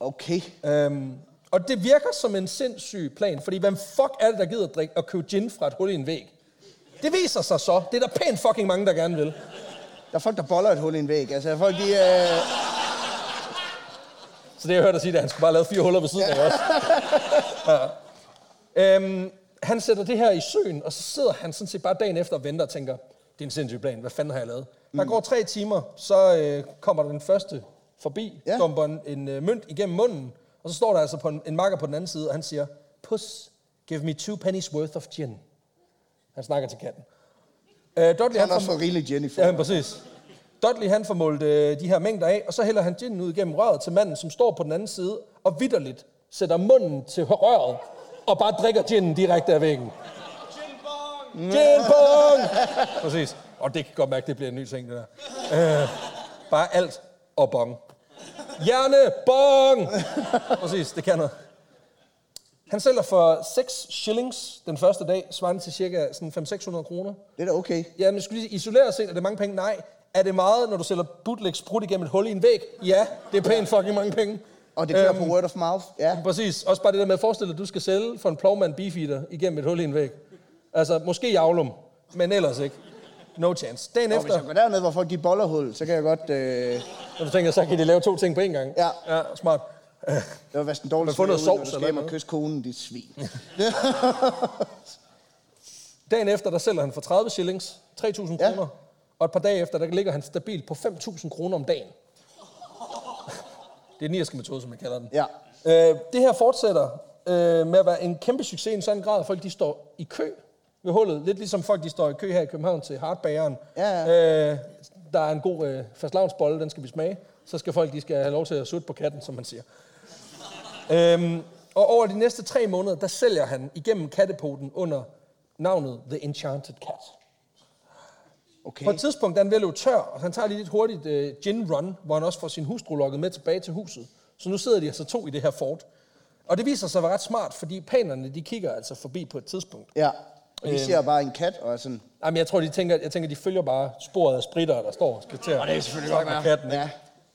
[SPEAKER 2] Okay.
[SPEAKER 1] Øhm, og det virker som en sindssyg plan, fordi hvem fuck er det, der gider at drikke og købe gin fra et hul i en væg? Det viser sig så. Det er der pænt fucking mange, der gerne vil.
[SPEAKER 2] Der er folk, der boller et hul i en væg. Altså, folk, de... Øh...
[SPEAKER 1] Så det jeg hørte dig sige, det at han skulle bare lave fire huller ved siden af også. ja. øhm, han sætter det her i søen, og så sidder han sådan set bare dagen efter og venter og tænker, det er en sindssyg plan, hvad fanden har jeg lavet? Der går tre timer, så øh, kommer der den første forbi,
[SPEAKER 2] Ja.
[SPEAKER 1] dumper en, en øh, mønt igennem munden, og så står der altså på en, en makker på den anden side, og han siger, Puss, give me two pennies worth of gin. Han snakker til katten. Øh, Dudley,
[SPEAKER 2] Han
[SPEAKER 1] han
[SPEAKER 2] også
[SPEAKER 1] får,
[SPEAKER 2] fået rigeligt Jenny for.
[SPEAKER 1] Ja, præcis. Dudley han får målt øh, de her mængder af, og så hælder han ginen ud gennem røret til manden, som står på den anden side, og vidderligt sætter munden til røret, og bare drikker ginen direkte af væggen. Gin! Præcis. Og det kan godt mærke, det bliver en ny ting, det der. Øh, bare alt og bong. Hjerne, bong! Præcis, det kan noget. Han sælger for 6 shillings den første dag, svarende til cirka sådan 500-600 kroner.
[SPEAKER 2] Det er da okay.
[SPEAKER 1] Ja, men skulle lige isoleret set er det mange penge? Nej. Er det meget, når du sælger bootleg sprut igennem et hul i en væg? Ja, det er pænt fucking mange penge.
[SPEAKER 2] Og det kører
[SPEAKER 1] Øhm,
[SPEAKER 2] på word of mouth. Ja.
[SPEAKER 1] Præcis. Også bare det der med at forestille dig, at du skal sælge for en plovmand beefeater igennem et hul i en væg. Altså, måske i Aulum, men ellers ikke. No chance. Dagen
[SPEAKER 2] hvis
[SPEAKER 1] efter,
[SPEAKER 2] jeg går derned, hvor folk de boller hul, så kan jeg godt... Øh...
[SPEAKER 1] når du tænker, så kan de lave to ting på en gang.
[SPEAKER 2] Ja.
[SPEAKER 1] Ja, smart.
[SPEAKER 2] Det var vast en dårlig smag
[SPEAKER 1] sovs
[SPEAKER 2] når du skal hjem og
[SPEAKER 1] noget.
[SPEAKER 2] kysse konen, dit svin.
[SPEAKER 1] Dagen efter, der sælger han for 30 shillings, 3.000
[SPEAKER 2] Ja.
[SPEAKER 1] kroner. Og et par dage efter, der ligger han stabilt på 5.000 kroner om dagen. Det er den irske metode, som man kalder den.
[SPEAKER 2] Ja.
[SPEAKER 1] Øh, det her fortsætter øh, med at være en kæmpe succes i en sådan grad, at folk de står i kø ved hullet. Lidt ligesom folk de står i kø her i København til hardbageren.
[SPEAKER 2] Ja,
[SPEAKER 1] Øh, der er en god øh, fastlavnsbolle, den skal vi smage. Så skal folk de skal have lov til at sutte på katten, som man siger. øhm, og over de næste tre måneder, der sælger han igennem kattepoten under navnet The Enchanted Cat.
[SPEAKER 2] Okay.
[SPEAKER 1] På et tidspunkt er han ved at løbe tør, og han tager lige lidt hurtigt uh, gin run, hvor han også får sin hustru lukket med tilbage til huset. Så nu sidder de altså to i det her fort. Og det viser sig at være ret smart, fordi panerne de kigger altså forbi på et tidspunkt.
[SPEAKER 2] Ja. Og
[SPEAKER 1] Øhm.
[SPEAKER 2] de ser bare en kat og er sådan...
[SPEAKER 1] Jamen, jeg tror, de tænker, jeg tænker, de følger bare sporet af spritter, der står og skal til at
[SPEAKER 2] Og det er selvfølgelig godt
[SPEAKER 1] med
[SPEAKER 2] være.
[SPEAKER 1] katten.
[SPEAKER 2] Ja.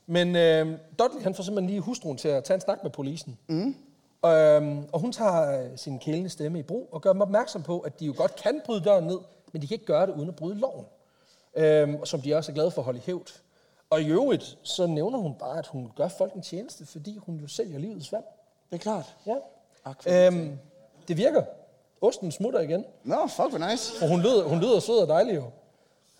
[SPEAKER 1] Men øh, Dudley, han får simpelthen lige hustruen til at tage en snak med polisen. Mm. Øhm, og hun tager øh, sin kælende stemme i brug og gør dem opmærksom på, at de jo godt kan bryde døren ned, men de kan ikke gøre det uden at bryde loven. Øhm, som de også er glade for at holde i hævd. Og i øvrigt, så nævner hun bare, at hun gør folk en tjeneste, fordi hun jo sælger livets vand.
[SPEAKER 2] Det er klart.
[SPEAKER 1] Ja.
[SPEAKER 2] Ak, for
[SPEAKER 1] Øhm, det virker. Osten smutter igen.
[SPEAKER 2] Nå, fuck, hvor nice.
[SPEAKER 1] Og hun lyder, hun lyder sød og dejlig jo.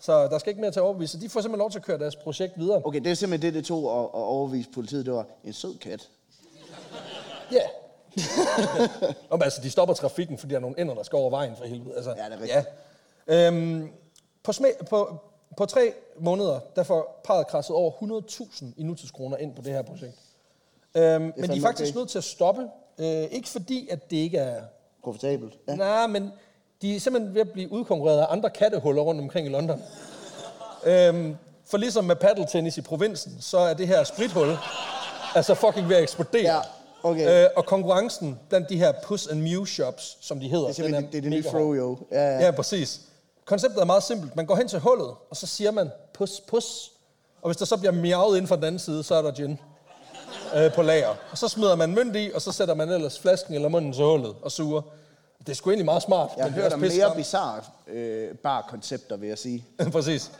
[SPEAKER 1] Så der skal ikke mere til at overbevise. De får simpelthen lov til at køre deres projekt videre.
[SPEAKER 2] Okay, det er simpelthen det, det tog at, at overvise politiet. Det var en sød kat.
[SPEAKER 1] Ja. Yeah. men altså, de stopper trafikken, fordi der er nogle ender, der skal over vejen for helvede. Altså,
[SPEAKER 2] Ja, det er rigtigt.
[SPEAKER 1] Ja. Øhm, på, smæ- på, på tre måneder, der får parret krasset over 100.000 i nutidskroner ind på det her projekt. Øhm, men de er faktisk
[SPEAKER 2] okay.
[SPEAKER 1] nødt til at stoppe. Øh, ikke fordi, at det ikke er...
[SPEAKER 2] Profitabelt. Ja.
[SPEAKER 1] Nej, men de er simpelthen ved at blive udkonkurreret af andre kattehuller rundt omkring i London. øhm, for ligesom med paddeltennis i provinsen, så er det her sprithul altså fucking ved at eksplodere.
[SPEAKER 2] Ja, okay.
[SPEAKER 1] øh, og konkurrencen blandt de her Puss and Mew shops, som de hedder,
[SPEAKER 2] Det er
[SPEAKER 1] den
[SPEAKER 2] det, er det nye
[SPEAKER 1] mega hård.
[SPEAKER 2] froyo. Ja, ja.
[SPEAKER 1] Ja, præcis. Konceptet er meget simpelt. Man går hen til hullet, og så siger man, pus, pus. Og hvis der så bliver miavet inden for den anden side, så er der gin øh, på lager. Og så smider man mønt i, og så sætter man ellers flasken eller munden til hullet og suger. Det er sgu egentlig meget smart.
[SPEAKER 2] Jeg har
[SPEAKER 1] det
[SPEAKER 2] hørt om mere bizarre øh, bar-koncepter, vil jeg sige.
[SPEAKER 1] præcis.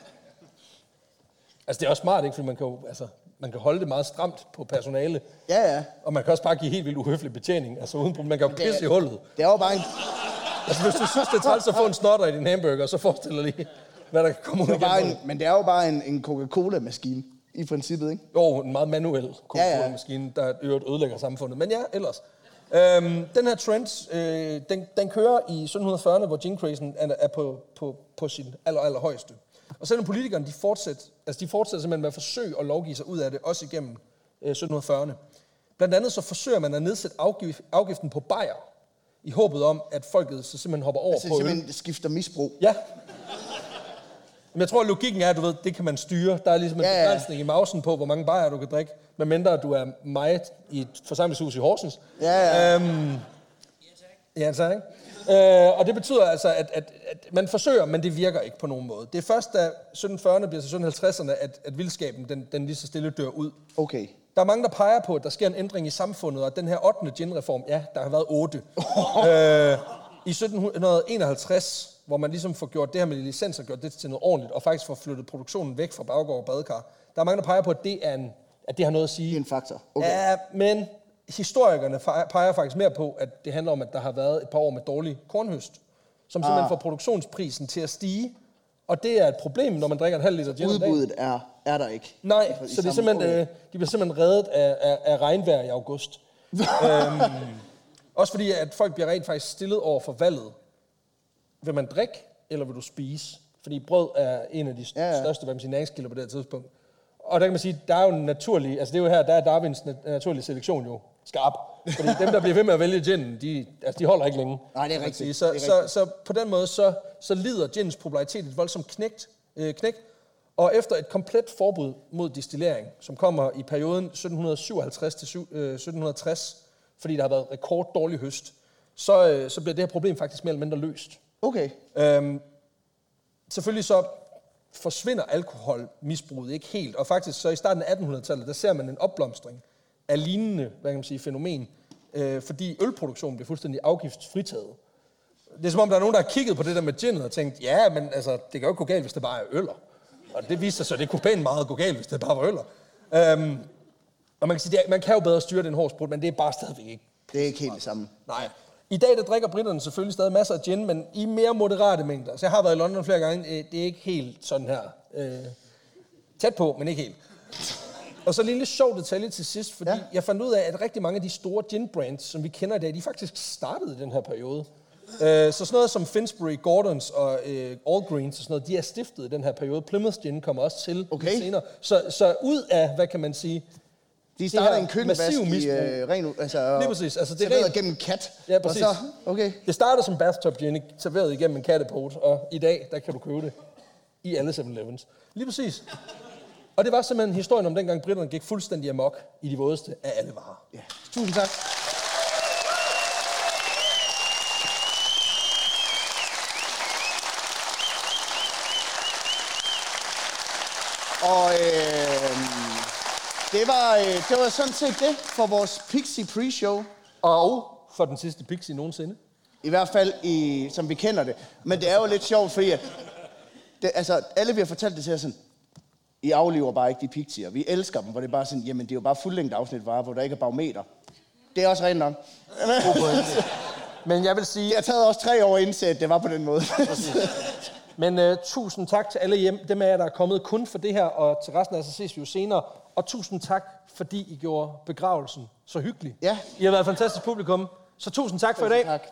[SPEAKER 1] Altså, det er også smart, ikke? Fordi man kan jo, altså, man kan holde det meget stramt på personale.
[SPEAKER 2] Ja, ja.
[SPEAKER 1] Og man kan også bare give helt vildt uhøflig betjening. Altså, uden, problem. man kan jo pisse i hullet.
[SPEAKER 2] Det er jo bare en,
[SPEAKER 1] Altså, hvis du synes, det er træls at få en snotter i din hamburger, så forestil dig lige, hvad der kan komme ud
[SPEAKER 2] det er bare en, men det er jo bare en, en Coca-Cola-maskine, i princippet, ikke?
[SPEAKER 1] Jo, en meget manuel Coca-Cola-maskine, der i øvrigt ødelægger samfundet. Men ja, ellers. Øhm, den her trend, øh, den, den kører i 1740'erne, hvor gin crazen er, er på, på, på sin aller, aller højeste. Og selvom politikerne, de fortsætter, altså de fortsætter simpelthen med at forsøge at lovgive sig ud af det, også igennem øh, 1740'erne. Blandt andet så forsøger man at nedsætte afgift, afgiften på bajer, i håbet om, at folket så simpelthen hopper over
[SPEAKER 2] Altså,
[SPEAKER 1] på øl.
[SPEAKER 2] simpelthen det skifter misbrug.
[SPEAKER 1] Ja. Men jeg tror, at logikken er, at du ved, det kan man styre. Der er ligesom en
[SPEAKER 2] Ja, ja.
[SPEAKER 1] begrænsning i mausen på, hvor mange bajer du kan drikke, medmindre du er mig i et forsamlingshus i Horsens.
[SPEAKER 2] Ja, ja.
[SPEAKER 1] Øhm, Ja, ikke? Øh, og det betyder altså, at, at, at man forsøger, men det virker ikke på nogen måde. Det er først, da 1740'erne bliver til 1750'erne, at, at vildskaben den, den lige så stille dør ud.
[SPEAKER 2] Okay.
[SPEAKER 1] Der er mange, der peger på, at der sker en ændring i samfundet, og den her 8. gin-reform, ja, der har været 8. øh, I 1751, hvor man ligesom får gjort det her med licenser, gjort det til noget ordentligt, og faktisk får flyttet produktionen væk fra baggård og badekar. Der er mange, der peger på, at det, er en, at det har noget at sige.
[SPEAKER 2] Det er en faktor. Okay.
[SPEAKER 1] Ja, men historikerne peger faktisk mere på, at det handler om, at der har været et par år med dårlig kornhøst, som simpelthen
[SPEAKER 2] Ah.
[SPEAKER 1] får produktionsprisen til at stige. Og det er et problem, når man drikker en halv liter gin.
[SPEAKER 2] Udbuddet er, er der ikke.
[SPEAKER 1] Nej,
[SPEAKER 2] I
[SPEAKER 1] så det er simpelthen, øh, de bliver simpelthen reddet af, af, af regnvejr i august. øhm, også fordi, at folk bliver rent faktisk stillet over for valget. Vil man drikke, eller vil du spise? Fordi brød er en af de
[SPEAKER 2] Ja,
[SPEAKER 1] ja,
[SPEAKER 2] ja.
[SPEAKER 1] største hvad man siger, næringskilder på det her tidspunkt. Og der kan man sige, der er jo en naturlig, altså det er jo her, der er Darwins nat- naturlige selektion jo skarp. Fordi dem, der bliver ved med at vælge gin, de, altså de holder ikke længe.
[SPEAKER 2] Nej, det er rigtigt.
[SPEAKER 1] Så,
[SPEAKER 2] Det er
[SPEAKER 1] så, så på den måde, så, så lider ginens popularitet et voldsomt knægt, øh, knæk. Og efter et komplet forbud mod distillering, som kommer i perioden 1757 til syv- øh, 1760, fordi der har været rekord dårlig høst, så, øh, så bliver det her problem faktisk mere eller mindre løst.
[SPEAKER 2] Okay.
[SPEAKER 1] Øhm, selvfølgelig så forsvinder alkoholmisbruget ikke helt, og faktisk så i starten af 1800-tallet, der ser man en opblomstring af lignende hvad kan man sige, fænomen, øh, fordi ølproduktionen bliver fuldstændig afgiftsfritaget. Det er som om, der er nogen, der har kigget på det der med ginnet og tænkt, ja, men altså, det kan jo ikke gå galt, hvis det bare er øller. Og det viser sig så, at det kunne pænt meget gå galt, hvis det bare var øller. Øhm, og man kan sige, er- man kan jo bedre styre den hård sprut, men det er bare stadigvæk ikke
[SPEAKER 2] Det er ikke helt det samme.
[SPEAKER 1] Nej. I dag der drikker britterne selvfølgelig stadig masser af gin, men i mere moderate mængder. Så jeg har været i London flere gange. Øh, Det er ikke helt sådan her. Øh, tæt på, men ikke helt. Og så en lille sjov detalje til sidst, fordi
[SPEAKER 2] Ja.
[SPEAKER 1] jeg fandt ud af, at rigtig mange af de store gin-brands, som vi kender i dag, de faktisk startede i den her periode. Øh, så sådan noget som Finsbury, Gordons og øh, All Greens og sådan noget, de er stiftet i den her periode. Plymouth Gin kommer også til
[SPEAKER 2] Okay.
[SPEAKER 1] senere. Så, så ud af, hvad kan man sige,
[SPEAKER 2] De
[SPEAKER 1] her
[SPEAKER 2] en køkkenvask i øh, ren... Altså,
[SPEAKER 1] Lige præcis. Altså, det er
[SPEAKER 2] serveret gennem kat.
[SPEAKER 1] Ja, præcis.
[SPEAKER 2] Og så, okay.
[SPEAKER 1] Det startede som bathtub gin, serveret igennem en kattepot, og i dag, der kan du købe det i alle 7-Elevens. Lige præcis. Og det var simpelthen historien om dengang britterne gik fuldstændig amok i de vådeste af alle varer.
[SPEAKER 2] Ja. Tusind tak. Og øh, det, var, øh, det var sådan set det for vores Pixie Pre-show.
[SPEAKER 1] Og for den sidste pixie nogensinde.
[SPEAKER 2] I hvert fald, i, som vi kender det. Men det er jo lidt sjovt, fordi at, det, altså, alle vi har fortalt det til os sådan, I aflever bare ikke de pixier. Vi elsker dem, hvor det er bare sådan, jamen det er jo bare fuldlængde afsnit varer, hvor der ikke er barometer. Det er også rent nok.
[SPEAKER 1] Men jeg vil sige,
[SPEAKER 2] Det har taget også tre år at at det var på den måde.
[SPEAKER 1] men uh, tusind tak til alle hjem, dem af jer, der er kommet kun for det her, og til resten af så ses vi jo senere. Og tusind tak, fordi I gjorde begravelsen så hyggelig.
[SPEAKER 2] Ja.
[SPEAKER 1] I har været et fantastisk publikum, så tusind tak for i dag.
[SPEAKER 2] tak.